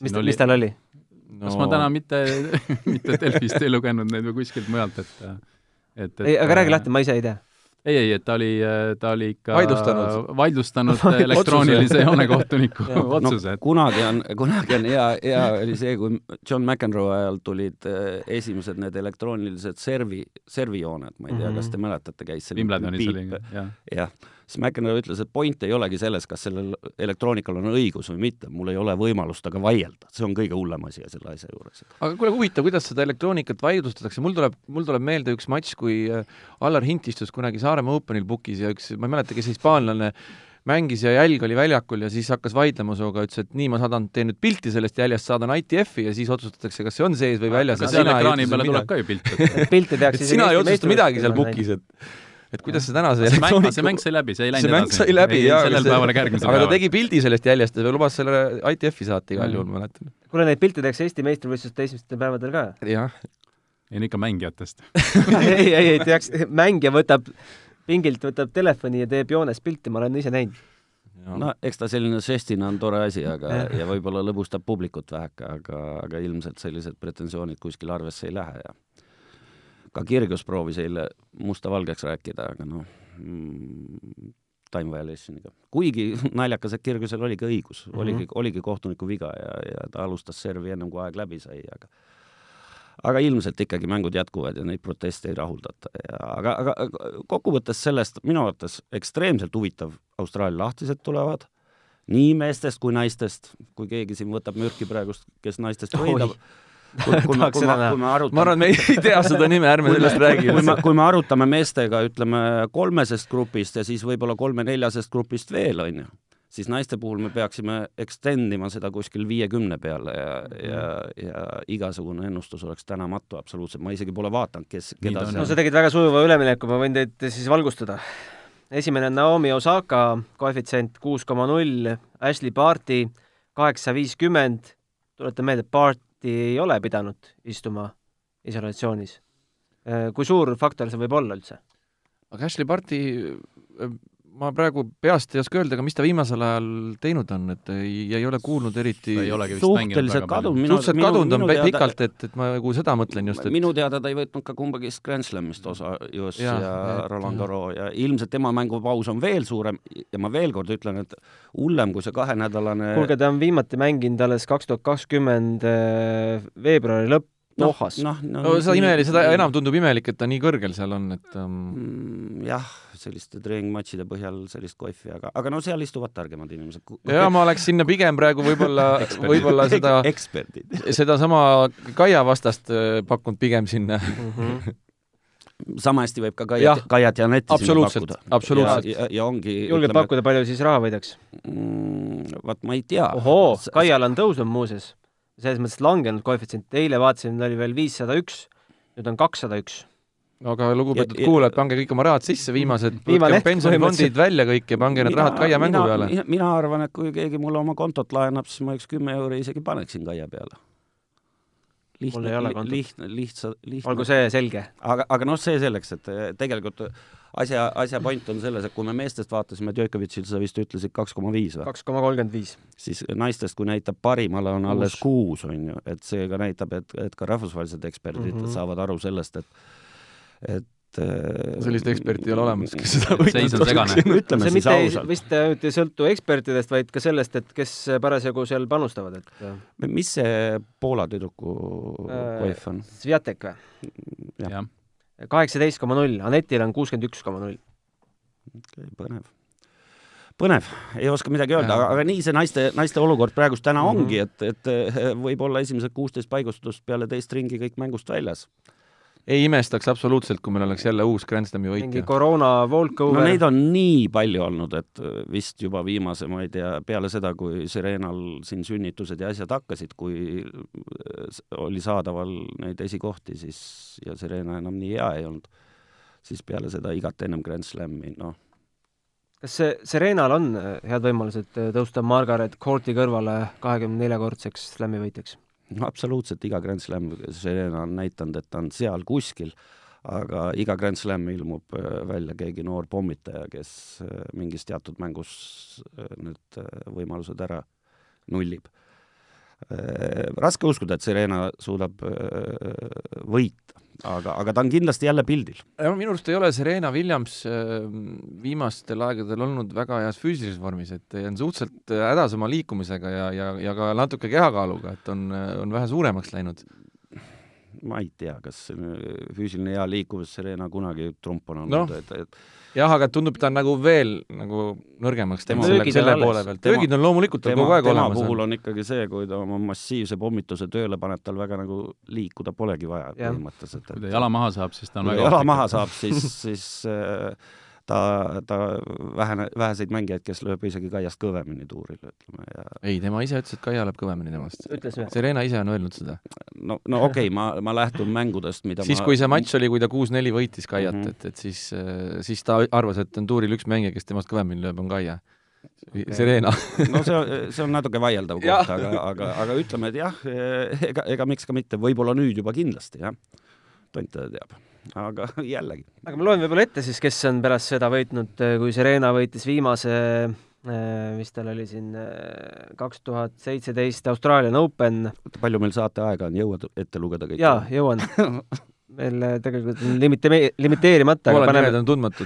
mis, oli... mis tal oli no.? kas ma täna mitte mitte Delfist ei lugenud neid või kuskilt mujalt, et et, et ei, aga räägi lahti, ma ise ei tea ei, ei, et ta oli, ta oli ikka vaidlustanud, vaidlustanud elektroonilise joonekohtuniku otsuse no,. kunagi on, kunagi on hea, hea oli see, kui John McEnroe ajal tulid eh, esimesed need elektroonilised servi, servijooned, ma ei tea mm, -hmm. kas te mäletate, käis selline Wimbledonis oli, jah. jah siis McEnroe ütles, et point ei olegi selles, kas sellel elektroonikal on õigus või mitte, mul ei ole võimalust temaga vaielda, see on kõige hullem asi selle asja juures. aga kuule, huvitav, kuidas seda elektroonikat vaidlustatakse, mul tuleb, mul tuleb meelde üks matš, kui äh, Allar Hint istus kunagi Saaremaa Openil pukis ja üks, ma ei mäleta, kes hispaanlane, mängis ja jälg oli väljakul ja siis hakkas vaidlema sinuga, ütles, et nii, ma saadan, teen nüüd pilti sellest jäljest, saadan ITF-i ja siis otsustatakse, kas see on sees või väljas. aga seal ekraani peale tuleb ka ju pilt. pilte tehakse sina ei otsusta midagi seal pukis, et et kuidas see tänase see mäng, see mäng sai läbi, see ei läinud edasi. see mäng sai läbi, jaa. sellel päeval ega järgmisel päeval. aga ta tegi pildi sellest jäljest ja lubas selle ITF-i saata igal juhul, ma mäletan. kuule, neid pilte tehakse Eesti meistrivõistluste esimestel päevadel ka? jah. ei no ikka mängijatest ei, ei, ei teaks, mängija võtab pingilt, võtab telefoni ja teeb joones pilti, ma olen ise näinud. no eks ta selline žestina on tore asi, aga ja võib-olla lõbustab publikut väheke, aga, aga ilmselt sellised pretensioonid kuskil arvesse ei lähe ja ka Kirgios proovis eile musta-valgeks rääkida, aga noh mm,, time violationiga. kuigi naljakas, et Kirgiosel oligi õigus mm, -hmm. oligi, oligi kohtuniku viga ja, ja ta alustas servi ennem kui aeg läbi sai, aga aga ilmselt ikkagi mängud jätkuvad ja neid proteste ei rahuldata ja aga, aga kokkuvõttes sellest minu arvates ekstreemselt huvitav Austraalia lahtised tulevad, nii meestest kui naistest, kui keegi siin võtab mürki praegust, kes naistest võidab Oi. Kui, kui me, kui me, kui me arutame ma arvan, me ei tea seda nime, ärme sellest räägi kui me kui me arutame meestega, ütleme kolmesest grupist ja siis võib-olla kolme-neljasest grupist veel, on ju, siis naiste puhul me peaksime extend ima seda kuskil viiekümne peale ja, ja, ja igasugune ennustus oleks tänamatu absoluutselt, ma isegi pole vaadanud, kes, keda ta on. no sa tegid väga sujuva ülemineku, ma võin teid siis valgustada. esimene on Naomi Osaka, koefitsient kuus koma null, Ashley Barti kaheksa viiskümmend, tuletan meelde, et Barti ei ole pidanud istuma isolatsioonis. kui suur faktor see võib olla üldse? aga Ashley Barti, ma praegu peast ei oska öelda, aga mis ta viimasel ajal teinud on, et ei, ei ole kuulnud eriti suhteliselt kadunud, minu, suhteliselt minu, kadunud on teada pikalt, et, et ma nagu seda mõtlen just, et minu teada ta ei võtnud ka kumbagi Grand Slamist osa US ja, ja et- Roland Garros ja ilmselt tema mängupaus on veel suurem. Ja ma veel kord ütlen, et hullem kui see kahenädalane kuulge, ta on viimati mänginud alles kaks tuhat kakskümmend veebruari lõpp Dohas. noh, no, no seda imeli, seda enam tundub imelik, et ta nii kõrgel seal on, et um, Mm, jah, selliste treeningmatšide põhjal sellist kohvi, aga, aga no seal istuvad targemad inimesed. ja ma oleks sinna pigem praegu võib-olla, võib-olla seda, eksperdid. sedasama Kaia vastast äh, pakkunud pigem sinna. Mhm. sama hästi võib ka. Kaiat, Kaiat ja sinna absoluutselt pakkuda., absoluutselt. ja, ja, ongi julged pakkuda, palju siis raha võidaks? mm, vaat ma ei tea. ohoo, Kaial on tõusnud muuseas, selles mõttes langenud koefitsient, eile vaatasin, ta oli veel viissada üks, nüüd on kakssada üks. aga lugupeetud Ja- ja- kuulajad, pange kõik oma rahad sisse, viimased, Viimane pensionifondid välja kõik ja pange need rahad Kaia mängu peale. mina, mina arvan, et kui keegi mulle oma kontot laenab, siis ma üks kümme euri isegi paneksin Kaia peale. Kontot. lihtne, lihtsa, lihtne. olgu see selge. aga, aga noh, see selleks, et eh, tegelikult asja, asja point on selles, et kui me meestest vaatasime Djokovicil, sa vist ütlesid kaks koma viis või? kaks koma kolmkümmend viis. siis naistest, kui näitab parimale, on alles Kuus. on ju, et see ka näitab, et, et ka rahvusvahelised eksperdid mm. -hmm. saavad aru sellest, et, et sellist eksperti ei ole olemas, kes seda segane. ütleme see siis mitte ei, vist ainult ei sõltu ekspertidest, vaid ka sellest, et kes parasjagu seal panustavad, et äh, mis see Poola tüdruku Äh, koef on? Sviatek või? kaheksateist koma null, Anetil on kuuskümmend üks koma null. okay, põnev. põnev, ei oska midagi öelda, aga, nii see naiste, naiste olukord praegust täna mm. -hmm. ongi, et, et võib-olla esimesed kuusteist paigutust peale teist ringi kõik mängust väljas. Ei imestaks absoluutselt, kui meil oleks jälle uus Grand Slami mingi võitja. koroona no walkover neid on nii palju olnud, et eh, vist juba viimase, ma ei tea, peale seda, kui Serenal siin sünnitused ja asjad hakkasid, kui s- oli saadaval neid esikohti, siis ja Serena enam nii hea ei olnud, siis peale seda igat ennem Grand Slami, noh, kas see Serenal on äh, head võimalused äh, tõusta Margaret Courti kõrvale kahekümne neljakordseks slam'i võitjaks? Absoluutselt iga Grand Slam, Serena on näidanud, et ta on seal kuskil, aga iga Grand Slam ilmub äh, välja keegi noor pommitaja, kes äh, mingis teatud mängus äh, need võimalused ära nullib. Raske uskuda, et Serena suudab äh, võita, aga, aga ta on kindlasti jälle pildil. minu arust ei ole Serena Williams äh, viimastel aegadel olnud väga heas füüsilises vormis, et ta on suhteliselt äh, hädas oma liikumisega ja, ja, ja ka natuke kehakaaluga, et on, on vähe suuremaks läinud. ma ei tea, kas äh, füüsiline hea liikuvus Serena kunagi trump on olnud, et, et jah, aga tundub, ta on nagu veel nagu nõrgemaks Tema- selle, selle poole pealt. Tema- löögid on loomulikult tal tema kogu, aeg tema olemas puhul on. ikkagi see, kui ta oma massiivse pommituse tööle paneb, tal väga nagu liikuda polegi vaja põhimõtteliselt. kui ta jala maha saab, siis ta on kui väga jala maha saab, siis, siis äh, ta, ta vähene, väheseid mängijaid, kes lööb isegi Kaiast kõvemini tuuril, ütleme ja ei, tema ise ütles, et Kaia läheb kõvemini temast. Serena ise on öelnud seda. no, no okei okay,, ma, ma lähtun mängudest, mida siis, ma kui see matš oli, kui ta kuus-neli võitis Kaiat mm. -hmm. et, et siis, siis ta arvas, et on tuuril üks mängija, kes temast kõvemini lööb, on Kaia. Serena. no see, see on natuke vaieldav koht, aga, aga, aga ütleme, et jah, ega, ega miks ka mitte, võib-olla nüüd juba kindlasti, jah. tont teda teab, aga jällegi. aga ma loen võib-olla ette siis, kes on pärast seda võitnud, kui Serena võitis viimase, mis tal oli siin, kaks tuhat seitseteist Australian Open palju meil saateaega on, jõuad ette lugeda kõik? jaa, jõuan. meil äh, tegelikult on limite-, limiteerimata, aga paneme,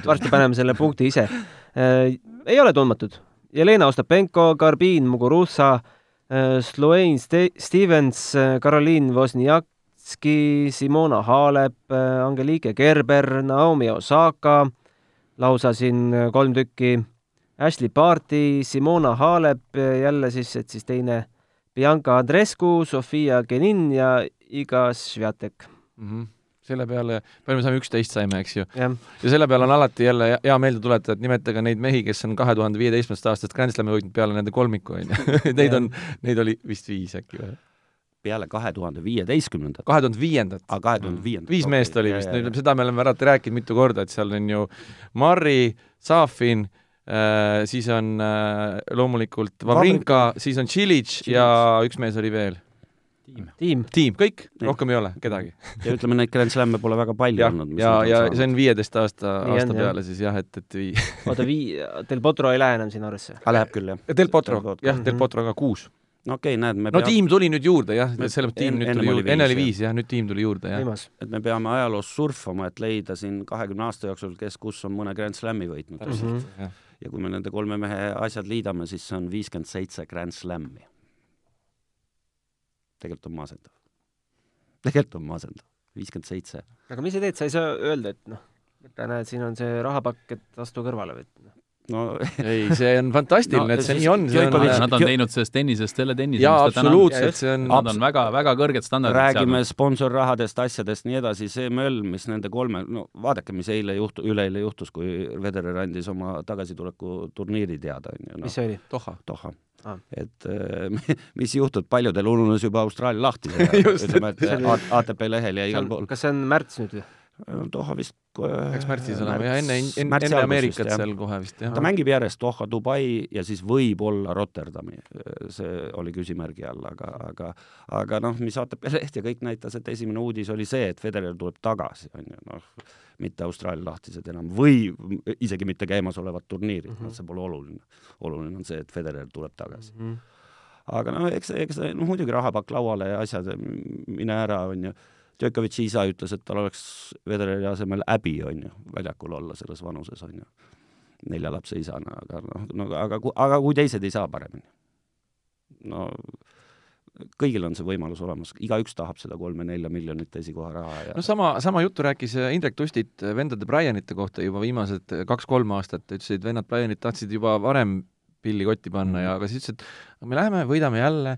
varsti paneme selle punkti ise. ei ole tundmatud. Jelena Ostapenko, Garbin Muguruza, Sloane Ste- Stevens, Caroline Wozniak, Ossetski, Simona Halep, Angelike Gerber, Naomi Osaka, lausa siin kolm tükki, Ashley Barti, Simona Halep jälle siis, et siis teine Bianca Andrescu, Sofia Genin ja Iga Swiatek. mm. -hmm. selle peale, palju me saime, üksteist saime, eks ju. ja selle peale on alati jälle hea meelde tuletada, et nimetage neid mehi, kes on kahe tuhande viieteistkümnendast aastast Grand Slami võitnud peale nende kolmiku, on ju. Neid on, neid oli vist viis äkki või? Peale kahe tuhande viieteistkümnendat, kahe tuhande viiendat. aga kahe tuhande viiendat. viis meest oli vist, seda me oleme alati rääkinud mitu korda, et seal on ju Marri, Safin äh,, siis on äh, loomulikult Vavrinka, siis on Tšilitš ja üks mees oli veel. tiim. tiim. tiim, kõik, rohkem ei ole kedagi. ja ütleme, neid Grand Slam'e pole väga palju ja, olnud. ja, ja see on viieteist aasta, Nii on, aasta jah. peale siis jah, et, et vii- oota, vii-, Del Potro ei lähe enam sinna arvesse? läheb küll, jah. Del Potro Del Potro., jah, Del Mhm. Potro ka kuus. No okei okay,, näed, me no peame, tiim tuli nüüd juurde jah, selles mõttes tiim en- nüüd tuli oli juurde, enne oli viis, jah, nüüd tiim tuli juurde jah. et me peame ajaloos surfama, et leida siin kahekümne aasta jooksul, kes kus on mõne Grand Slami võitnud. Mhm. ja kui me nende kolme mehe asjad liidame, siis see on viiskümmend seitse Grand Slami. tegelikult on masendav. tegelikult on masendav, viiskümmend seitse. aga mis sa teed, sa ei saa öelda, et noh, näed, siin on see rahapakk, et astu kõrvale või et noh. No ei, see on fantastiline No no,, et see nii on, see on Djokovic- Nad on teinud sellest tennisest selle tennise, jaa, mis ta täna on. absoluutselt, see on Nad on väga, väga kõrged standardid räägime sponsorrahadest, asjadest, nii edasi, see möll, mis nende kolme, no vaadake, mis eile juhtu-, üleeile juhtus, kui Federer andis oma tagasituleku turniiri teada, on ju, mis noh, see oli? Doha. Doha Ah. et äh, mis juhtub, paljudel ununes juba Austraalia lahti, ütleme, et ATP lehel ja igal pool. kas see on märts nüüd või? Doha vist peaks märtsis olema ja enne, enne, enne Ameerikat vist, seal kohe vist jah ta. mängib järjest Doha, Dubai ja siis võib-olla Rotterdami, see oli küsimärgi all, aga, aga aga noh, mis ATP leht ja kõik näitas, et esimene uudis oli see, et Federer tuleb tagasi, on ju, noh, mitte Austraalia lahtised enam või isegi mitte käimasolevad turniirid mm. -hmm. see pole oluline. oluline on see, et Federer tuleb tagasi. Mhm. aga noh, eks, eks noh, muidugi rahapakk lauale ja asjad, mine ära, on ju. Djokovic'i isa ütles, et tal oleks Federeri asemel häbi, on ju, väljakul olla selles vanuses, on ju. nelja lapse isana, aga noh, no aga, aga kui teised ei saa paremini. no kõigil on see võimalus olemas, igaüks tahab seda kolme-nelja miljonit esikoharaha ja no sama, sama juttu rääkis äh, Indrek Tustit äh, vendade Bryanite kohta juba viimased äh, kaks-kolm aastat, ütles, et vennad Bryanid tahtsid juba varem pilli kotti panna ja aga siis ütles, et me läheme, võidame jälle,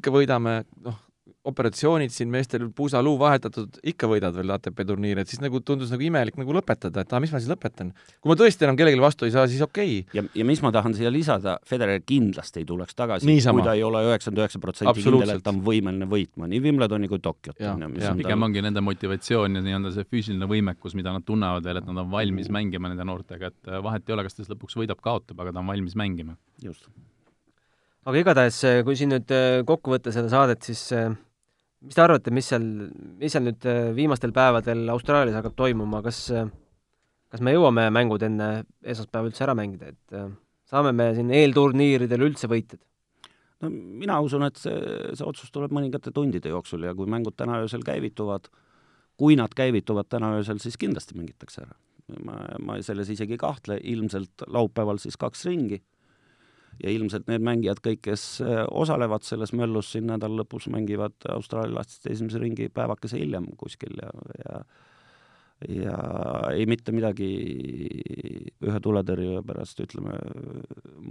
ikka võidame, noh, operatsioonid siin meestel puusaluu vahetatud, ikka võidad veel ATP turniiri, et siis nagu tundus nagu imelik nagu lõpetada, et aa, mis ma siis lõpetan. kui ma tõesti enam kellelegi vastu ei saa, siis okei okay.. ja, ja mis ma tahan siia lisada, Federer kindlasti ei tuleks tagasi, kui ta ei ole üheksakümmend üheksa protsenti kindel, et ta on võimeline võitma nii Wimbledoni kui Tokyot, Jah, on pigem tal ongi nende motivatsioon ja nii-öelda see füüsiline võimekus, mida nad tunnevad veel, et nad on valmis mängima nende noortega, et äh, vahet ei ole, kas ta siis lõpuks võidab, kaotab, aga ta on valmis mängima. just. aga igatahes, kui siin nüüd äh, kokku võtta seda saadet, siis äh, mis te arvate, mis seal, mis seal nüüd äh, viimastel päevadel Austraalias hakkab toimuma, kas kas me jõuame mängud enne esmaspäeva üldse ära mängida, et äh, saame me siin eelturniiridel üldse võitjad? no mina usun, et see, see otsus tuleb mõningate tundide jooksul ja kui mängud täna öösel käivituvad, kui nad käivituvad täna öösel, siis kindlasti mängitakse ära. ma, ma selles isegi ei kahtle, ilmselt laupäeval siis kaks ringi ja ilmselt need mängijad kõik, kes äh, osalevad selles möllus siin nädala lõpus, mängivad Austraalia lastest esimese ringi päevakese hiljem kuskil ja, ja ja ei mitte midagi ühe tuletõrje pärast, ütleme,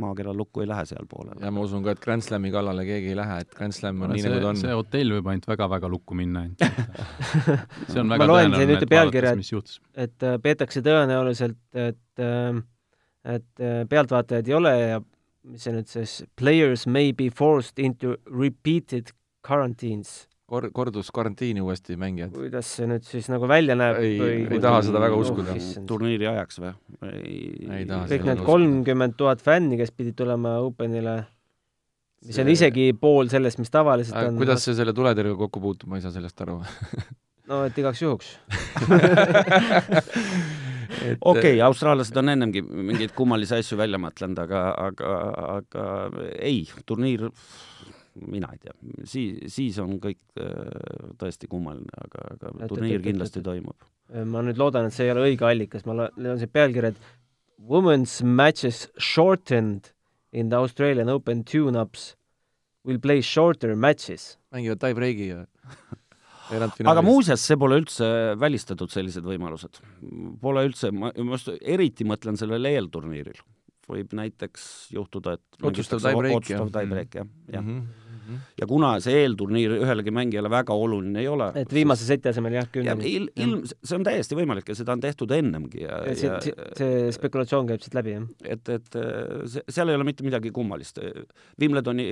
maakera lukku ei lähe sealpoole. ja ma usun ka, et Grand Slami kallale keegi ei lähe, et Grand Slam on nii, see nagu ta, on. see hotell võib ainult väga-väga lukku minna see on Ma väga loen siin tõenäoline, ühte et pealkirja, vaadates, mis juhtus. et äh, peetakse tõenäoliselt, et äh, et pealtvaatajaid ei ole ja mis see nüüd siis, players may be forced into repeated quarantines. kor-, kordus karantiini uuesti mängijad. kuidas see nüüd siis nagu välja näeb Ei- või ei taha seda väga uskuda. turniiri ajaks või? Ei taha kõik need kolmkümmend tuhat fänni, kes pidid tulema Openile, mis on See- isegi pool sellest, mis tavaliselt Aga on. kuidas see selle tuletõrjega kokku puutub, ma ei saa sellest aru. no et igaks juhuks. okei, austraallased on ennemgi mingeid kummalisi asju välja mõtlenud, aga, aga, aga ei, turniir, mina ei tea, siis, siis on kõik äh, tõesti kummaline, aga, aga Et- turniir et- kindlasti et- toimub. ma nüüd loodan, et see ei ole õige allikas, ma lo- loen siin pealkirja, et Women's matches shortened in the Australian Open tune-ups will play shorter matches. mängivad tie-break'i ja aga muuseas, see pole üldse välistatud, sellised võimalused. Pole üldse, ma just eriti mõtlen sellel eelturniiril. võib näiteks juhtuda, et otsustav tie-break, otsustav tie-break, jah, jah mm. -hmm Mhm. Ja kuna see eelturniir ühelegi mängijale väga oluline ei ole et viimase seti asemel jah, kümneni. il-, ilm, see on täiesti võimalik ja seda on tehtud ennemgi ja, ja see, see, see spekulatsioon käib siit läbi, jah? et, et see, seal ei ole mitte midagi kummalist. Wimbledoni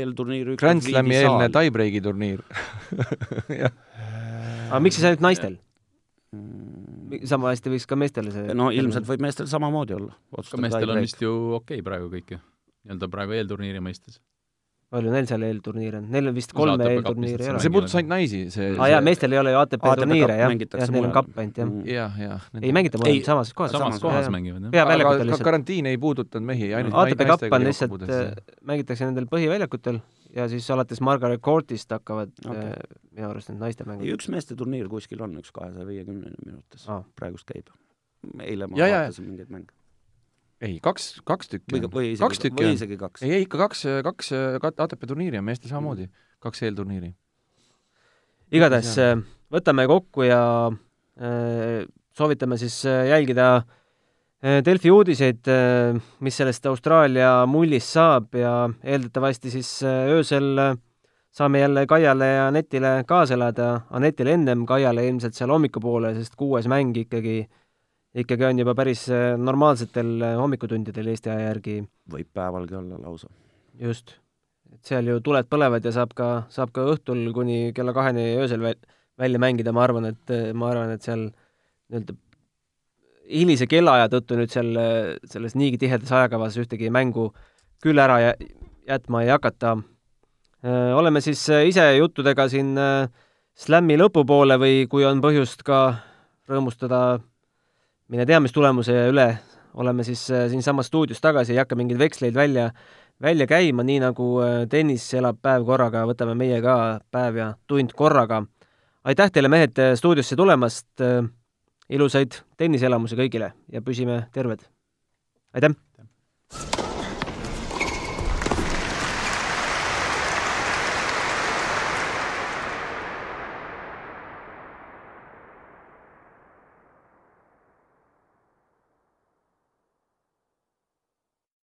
eelturniir Grand Slami eelne tie-breaki turniir aga miks siis ainult naistel? Mm. sama hästi võiks ka meestele see no ilmselt võib meestel samamoodi olla. ka meestel on vist ju okei okay praegu kõik ju, nii-öelda praegu eelturniiri mõistes palju neil seal eelturniire on? Neil on vist kolme eelturniiri ei ole. see puudutas ainult naisi, see aa ah, jaa, meestel ei ole ju ATP turniire, jah, jah, neil on kapp ainult, jah. jah, jah. ei mängita mõlemad samas kohas. samas kohas mängivad, jah. peaväljakutel lihtsalt. karantiin ei puudutanud mehi, ainult ATP kapp on lihtsalt, äh, mängitakse nendel põhiväljakutel ja siis alates Margaret Courtist hakkavad okay. äh, minu arust need naiste mängud. üks meeste turniir kuskil on, üks kahesaja viiekümne minutis ah., praegust käib. eile ma ja, vaatasin mingeid mänge ei, kaks, kaks tükki või, või isegi, kaks tükki või isegi kaks. ei, ei ikka kaks, kaks ATP turniiri on meestel samamoodi mm., kaks eelturniiri. igatahes äh, võtame kokku ja äh, soovitame siis äh, jälgida äh, Delfi uudiseid äh,, mis sellest Austraalia mullist saab ja eeldatavasti siis öösel saame jälle Kaiale ja Anetile kaasa elada, Anetile ennem, Kaiale ilmselt seal hommikupoole, sest kuues mäng ikkagi ikkagi on juba päris äh, normaalsetel äh, hommikutundidel Eesti aja järgi. võib päevalgi olla lausa. just. et seal ju tuled põlevad ja saab ka, saab ka õhtul kuni kella kaheni öösel väl, välja mängida, ma arvan, et, äh, ma arvan, et seal nii-öelda hilise kellaaja tõttu nüüd seal selles niigi tihedas ajakavas ühtegi mängu küll ära jätma ei hakata. oleme siis ise juttudega siin slämmi lõpupoole või kui on põhjust ka rõõmustada mine tea, mis tulemuse üle, oleme siis äh, siinsamas stuudios tagasi, ei hakka mingeid veksleid välja, välja käima, nii nagu äh, tennis elab päev korraga, võtame meie ka päev ja tund korraga. aitäh teile, mehed, äh, stuudiosse tulemast, ilusaid tenniseelamusi kõigile ja püsime terved! aitäh!